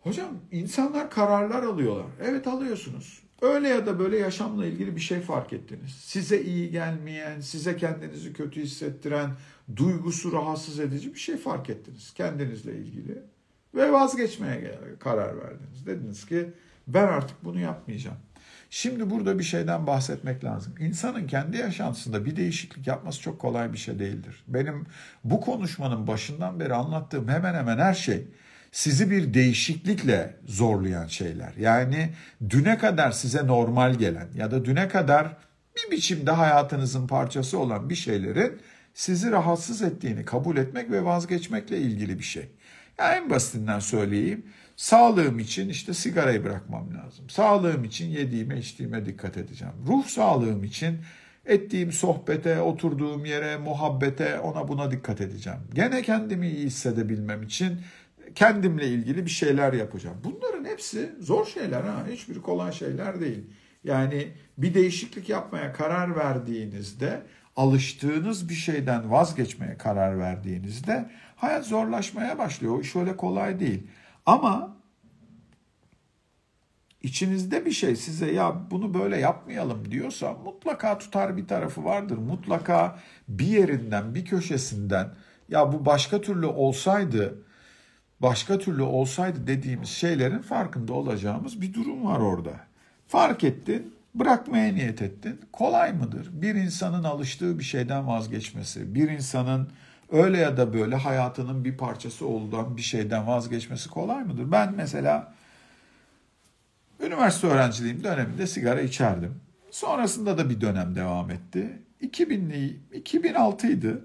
Hocam insanlar kararlar alıyorlar. Evet alıyorsunuz. Öyle ya da böyle yaşamla ilgili bir şey fark ettiniz. Size iyi gelmeyen, size kendinizi kötü hissettiren, duygusu rahatsız edici bir şey fark ettiniz kendinizle ilgili. Ve vazgeçmeye karar verdiniz. Dediniz ki ben artık bunu yapmayacağım. Şimdi burada bir şeyden bahsetmek lazım. İnsanın kendi yaşantısında bir değişiklik yapması çok kolay bir şey değildir. Benim bu konuşmanın başından beri anlattığım hemen hemen her şey sizi bir değişiklikle zorlayan şeyler. Yani düne kadar size normal gelen ya da düne kadar bir biçimde hayatınızın parçası olan bir şeylerin sizi rahatsız ettiğini kabul etmek ve vazgeçmekle ilgili bir şey. Yani en basitinden söyleyeyim. Sağlığım için işte sigarayı bırakmam lazım. Sağlığım için yediğime içtiğime dikkat edeceğim. Ruh sağlığım için ettiğim sohbete, oturduğum yere, muhabbete ona buna dikkat edeceğim. Gene kendimi iyi hissedebilmem için kendimle ilgili bir şeyler yapacağım. Bunların hepsi zor şeyler ha. Hiçbir kolay şeyler değil. Yani bir değişiklik yapmaya karar verdiğinizde, alıştığınız bir şeyden vazgeçmeye karar verdiğinizde hayat zorlaşmaya başlıyor. O iş öyle kolay değil. Ama içinizde bir şey size ya bunu böyle yapmayalım diyorsa mutlaka tutar bir tarafı vardır. Mutlaka bir yerinden, bir köşesinden ya bu başka türlü olsaydı, başka türlü olsaydı dediğimiz şeylerin farkında olacağımız bir durum var orada. Fark ettin, bırakmaya niyet ettin. Kolay mıdır? Bir insanın alıştığı bir şeyden vazgeçmesi, bir insanın öyle ya da böyle hayatının bir parçası olduğundan bir şeyden vazgeçmesi kolay mıdır? Ben mesela üniversite öğrenciliğim döneminde sigara içerdim. Sonrasında da bir dönem devam etti. 2000'li 2006 idi.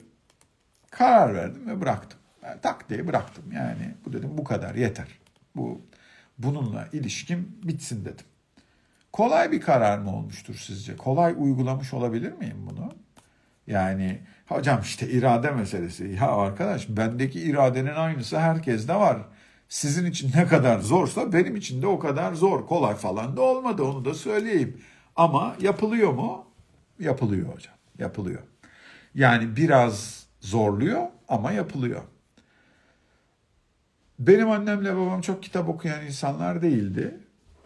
Karar verdim ve bıraktım. Yani tak diye bıraktım. Yani bu dedim bu kadar yeter. Bu bununla ilişkim bitsin dedim. Kolay bir karar mı olmuştur sizce? Kolay uygulamış olabilir miyim bunu? Yani hocam işte irade meselesi. Ya arkadaş bendeki iradenin aynısı herkeste var. Sizin için ne kadar zorsa benim için de o kadar zor. Kolay falan da olmadı onu da söyleyeyim. Ama yapılıyor mu? Yapılıyor hocam. Yapılıyor. Yani biraz zorluyor ama yapılıyor. Benim annemle babam çok kitap okuyan insanlar değildi.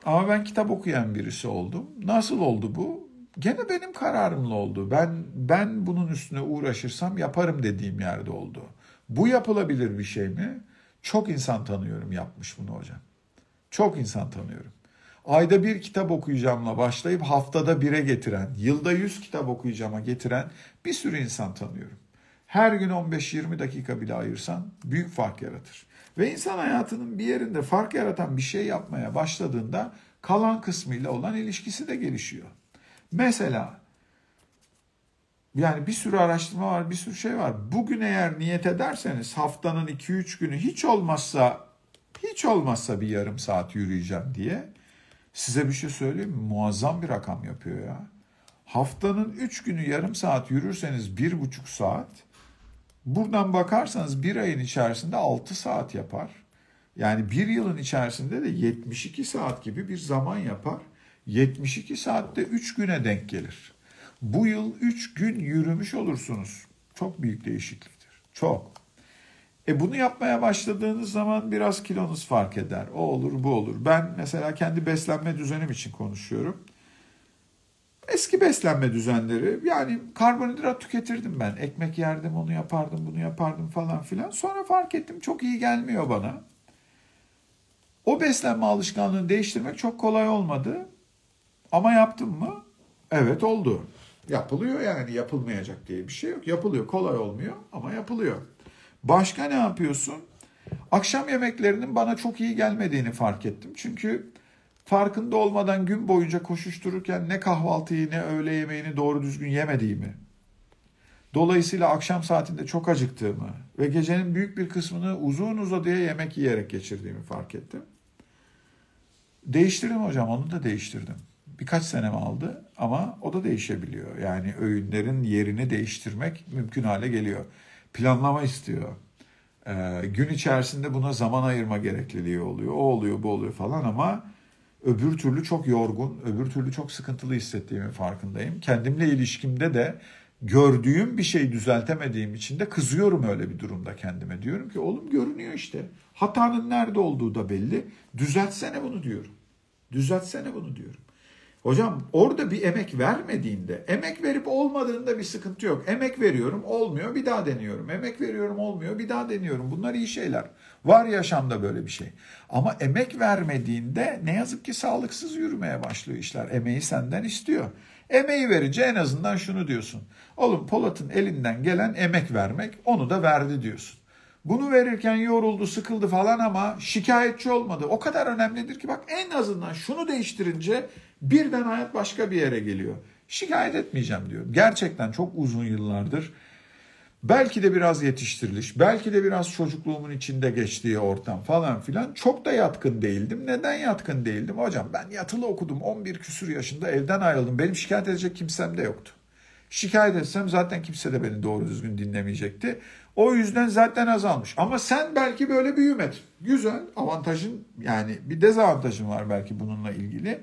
Ama ben kitap okuyan birisi oldum. Nasıl oldu bu? Gene benim kararımla oldu. Ben ben bunun üstüne uğraşırsam yaparım dediğim yerde oldu. Bu yapılabilir bir şey mi? Çok insan tanıyorum yapmış bunu hocam. Çok insan tanıyorum. Ayda bir kitap okuyacağımla başlayıp haftada bire getiren, yılda yüz kitap okuyacağıma getiren bir sürü insan tanıyorum. Her gün 15-20 dakika bile ayırsan büyük fark yaratır. Ve insan hayatının bir yerinde fark yaratan bir şey yapmaya başladığında kalan kısmıyla olan ilişkisi de gelişiyor. Mesela yani bir sürü araştırma var, bir sürü şey var. Bugün eğer niyet ederseniz haftanın 2-3 günü hiç olmazsa hiç olmazsa bir yarım saat yürüyeceğim diye size bir şey söyleyeyim mi? Muazzam bir rakam yapıyor ya. Haftanın 3 günü yarım saat yürürseniz 1,5 saat. Buradan bakarsanız bir ayın içerisinde 6 saat yapar. Yani bir yılın içerisinde de 72 saat gibi bir zaman yapar. 72 saatte 3 güne denk gelir. Bu yıl 3 gün yürümüş olursunuz. Çok büyük değişikliktir. Çok. E bunu yapmaya başladığınız zaman biraz kilonuz fark eder. O olur, bu olur. Ben mesela kendi beslenme düzenim için konuşuyorum. Eski beslenme düzenleri yani karbonhidrat tüketirdim ben. Ekmek yerdim, onu yapardım, bunu yapardım falan filan. Sonra fark ettim çok iyi gelmiyor bana. O beslenme alışkanlığını değiştirmek çok kolay olmadı. Ama yaptım mı? Evet oldu. Yapılıyor yani yapılmayacak diye bir şey yok. Yapılıyor. Kolay olmuyor ama yapılıyor. Başka ne yapıyorsun? Akşam yemeklerinin bana çok iyi gelmediğini fark ettim. Çünkü farkında olmadan gün boyunca koşuştururken ne kahvaltıyı ne öğle yemeğini doğru düzgün yemediğimi, dolayısıyla akşam saatinde çok acıktığımı ve gecenin büyük bir kısmını uzun uzadıya yemek yiyerek geçirdiğimi fark ettim. Değiştirdim hocam, onu da değiştirdim birkaç senemi aldı ama o da değişebiliyor. Yani öğünlerin yerini değiştirmek mümkün hale geliyor. Planlama istiyor. Ee, gün içerisinde buna zaman ayırma gerekliliği oluyor. O oluyor, bu oluyor falan ama öbür türlü çok yorgun, öbür türlü çok sıkıntılı hissettiğimin farkındayım. Kendimle ilişkimde de gördüğüm bir şey düzeltemediğim için de kızıyorum öyle bir durumda kendime. Diyorum ki oğlum görünüyor işte. Hatanın nerede olduğu da belli. Düzeltsene bunu diyorum. Düzeltsene bunu diyorum. Hocam orada bir emek vermediğinde, emek verip olmadığında bir sıkıntı yok. Emek veriyorum, olmuyor, bir daha deniyorum. Emek veriyorum, olmuyor, bir daha deniyorum. Bunlar iyi şeyler. Var yaşamda böyle bir şey. Ama emek vermediğinde ne yazık ki sağlıksız yürümeye başlıyor işler. Emeği senden istiyor. Emeği verince en azından şunu diyorsun. Oğlum Polat'ın elinden gelen emek vermek, onu da verdi diyorsun. Bunu verirken yoruldu, sıkıldı falan ama şikayetçi olmadı. O kadar önemlidir ki bak en azından şunu değiştirince birden hayat başka bir yere geliyor. Şikayet etmeyeceğim diyor. Gerçekten çok uzun yıllardır belki de biraz yetiştiriliş, belki de biraz çocukluğumun içinde geçtiği ortam falan filan çok da yatkın değildim. Neden yatkın değildim? Hocam ben yatılı okudum 11 küsur yaşında evden ayrıldım. Benim şikayet edecek kimsem de yoktu. Şikayet etsem zaten kimse de beni doğru düzgün dinlemeyecekti. O yüzden zaten azalmış. Ama sen belki böyle büyümedin. Güzel. Avantajın yani bir dezavantajın var belki bununla ilgili.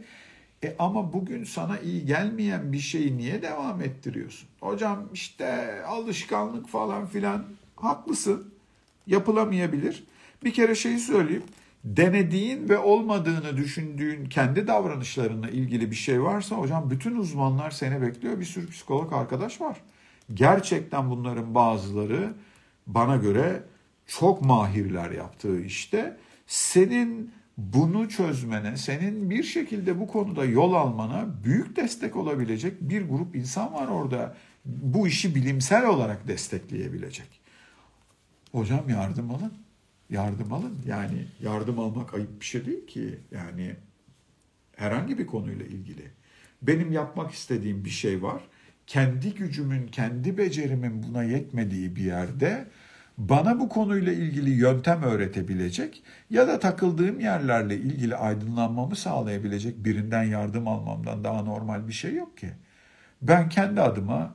E ama bugün sana iyi gelmeyen bir şeyi niye devam ettiriyorsun? Hocam işte alışkanlık falan filan haklısın. Yapılamayabilir. Bir kere şeyi söyleyeyim. denediğin ve olmadığını düşündüğün kendi davranışlarına ilgili bir şey varsa hocam bütün uzmanlar seni bekliyor. Bir sürü psikolog arkadaş var. Gerçekten bunların bazıları bana göre çok mahirler yaptığı işte senin bunu çözmene, senin bir şekilde bu konuda yol almana büyük destek olabilecek bir grup insan var orada. Bu işi bilimsel olarak destekleyebilecek. Hocam yardım alın. Yardım alın. Yani yardım almak ayıp bir şey değil ki. Yani herhangi bir konuyla ilgili. Benim yapmak istediğim bir şey var. Kendi gücümün, kendi becerimin buna yetmediği bir yerde bana bu konuyla ilgili yöntem öğretebilecek ya da takıldığım yerlerle ilgili aydınlanmamı sağlayabilecek birinden yardım almamdan daha normal bir şey yok ki. Ben kendi adıma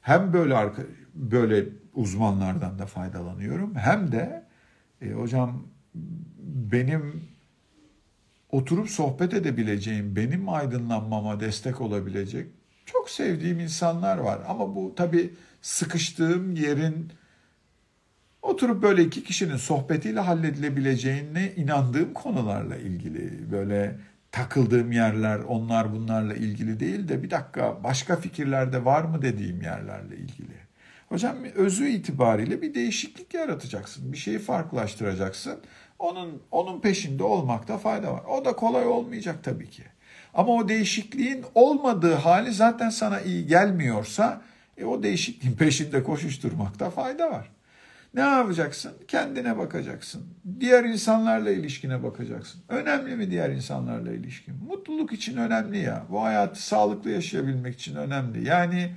hem böyle arka, böyle uzmanlardan da faydalanıyorum hem de e, hocam benim oturup sohbet edebileceğim, benim aydınlanmama destek olabilecek çok sevdiğim insanlar var. Ama bu tabii sıkıştığım yerin oturup böyle iki kişinin sohbetiyle halledilebileceğine inandığım konularla ilgili böyle takıldığım yerler onlar bunlarla ilgili değil de bir dakika başka fikirlerde var mı dediğim yerlerle ilgili. Hocam özü itibariyle bir değişiklik yaratacaksın. Bir şeyi farklılaştıracaksın. Onun onun peşinde olmakta fayda var. O da kolay olmayacak tabii ki. Ama o değişikliğin olmadığı hali zaten sana iyi gelmiyorsa e, o değişikliğin peşinde koşuşturmakta fayda var. Ne yapacaksın? Kendine bakacaksın. Diğer insanlarla ilişkine bakacaksın. Önemli mi diğer insanlarla ilişkin? Mutluluk için önemli ya. Bu hayatı sağlıklı yaşayabilmek için önemli. Yani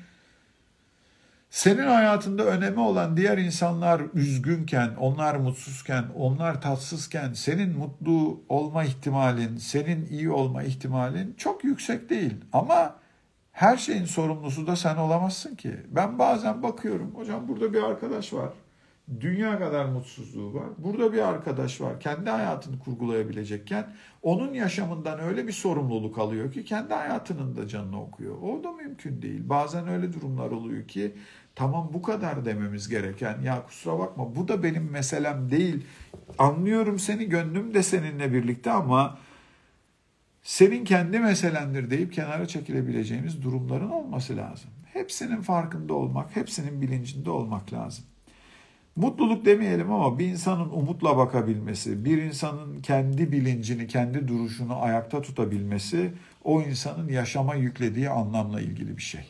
senin hayatında önemi olan diğer insanlar üzgünken, onlar mutsuzken, onlar tatsızken senin mutlu olma ihtimalin, senin iyi olma ihtimalin çok yüksek değil. Ama her şeyin sorumlusu da sen olamazsın ki. Ben bazen bakıyorum, hocam burada bir arkadaş var dünya kadar mutsuzluğu var. Burada bir arkadaş var. Kendi hayatını kurgulayabilecekken onun yaşamından öyle bir sorumluluk alıyor ki kendi hayatının da canını okuyor. O da mümkün değil. Bazen öyle durumlar oluyor ki tamam bu kadar dememiz gereken ya kusura bakma bu da benim meselem değil. Anlıyorum seni gönlüm de seninle birlikte ama senin kendi meselendir deyip kenara çekilebileceğimiz durumların olması lazım. Hepsinin farkında olmak, hepsinin bilincinde olmak lazım. Mutluluk demeyelim ama bir insanın umutla bakabilmesi, bir insanın kendi bilincini, kendi duruşunu ayakta tutabilmesi o insanın yaşama yüklediği anlamla ilgili bir şey.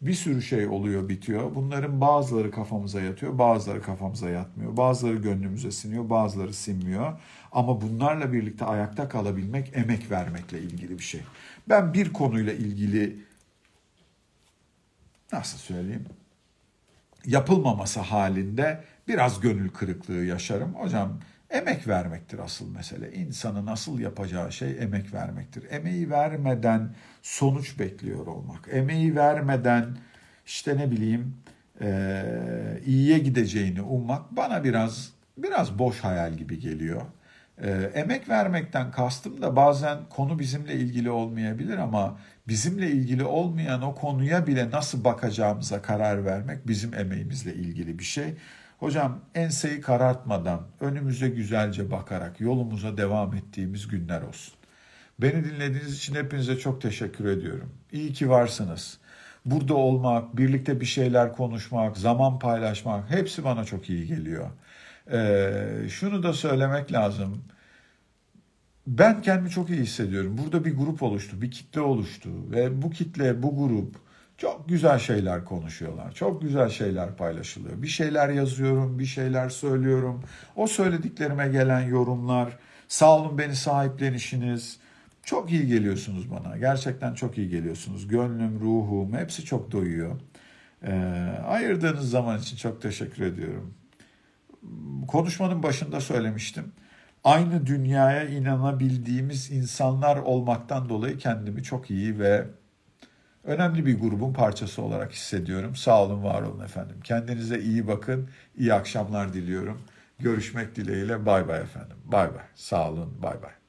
Bir sürü şey oluyor, bitiyor. Bunların bazıları kafamıza yatıyor, bazıları kafamıza yatmıyor. Bazıları gönlümüze siniyor, bazıları sinmiyor. Ama bunlarla birlikte ayakta kalabilmek, emek vermekle ilgili bir şey. Ben bir konuyla ilgili nasıl söyleyeyim? Yapılmaması halinde biraz gönül kırıklığı yaşarım. Hocam emek vermektir asıl mesele. İnsanın asıl yapacağı şey emek vermektir. Emeği vermeden sonuç bekliyor olmak. Emeği vermeden işte ne bileyim e, iyiye gideceğini ummak bana biraz biraz boş hayal gibi geliyor. E, emek vermekten kastım da bazen konu bizimle ilgili olmayabilir ama bizimle ilgili olmayan o konuya bile nasıl bakacağımıza karar vermek bizim emeğimizle ilgili bir şey. Hocam enseyi karartmadan önümüze güzelce bakarak yolumuza devam ettiğimiz günler olsun. Beni dinlediğiniz için hepinize çok teşekkür ediyorum. İyi ki varsınız. Burada olmak, birlikte bir şeyler konuşmak, zaman paylaşmak hepsi bana çok iyi geliyor. Ee, şunu da söylemek lazım. Ben kendimi çok iyi hissediyorum. Burada bir grup oluştu, bir kitle oluştu ve bu kitle, bu grup çok güzel şeyler konuşuyorlar. Çok güzel şeyler paylaşılıyor. Bir şeyler yazıyorum, bir şeyler söylüyorum. O söylediklerime gelen yorumlar, sağ olun beni sahiplenişiniz. Çok iyi geliyorsunuz bana. Gerçekten çok iyi geliyorsunuz. Gönlüm, ruhum hepsi çok doyuyor. Ee, ayırdığınız zaman için çok teşekkür ediyorum. Konuşmanın başında söylemiştim. Aynı dünyaya inanabildiğimiz insanlar olmaktan dolayı kendimi çok iyi ve önemli bir grubun parçası olarak hissediyorum. Sağ olun, var olun efendim. Kendinize iyi bakın. İyi akşamlar diliyorum. Görüşmek dileğiyle. Bay bay efendim. Bay bay. Sağ olun. Bay bay.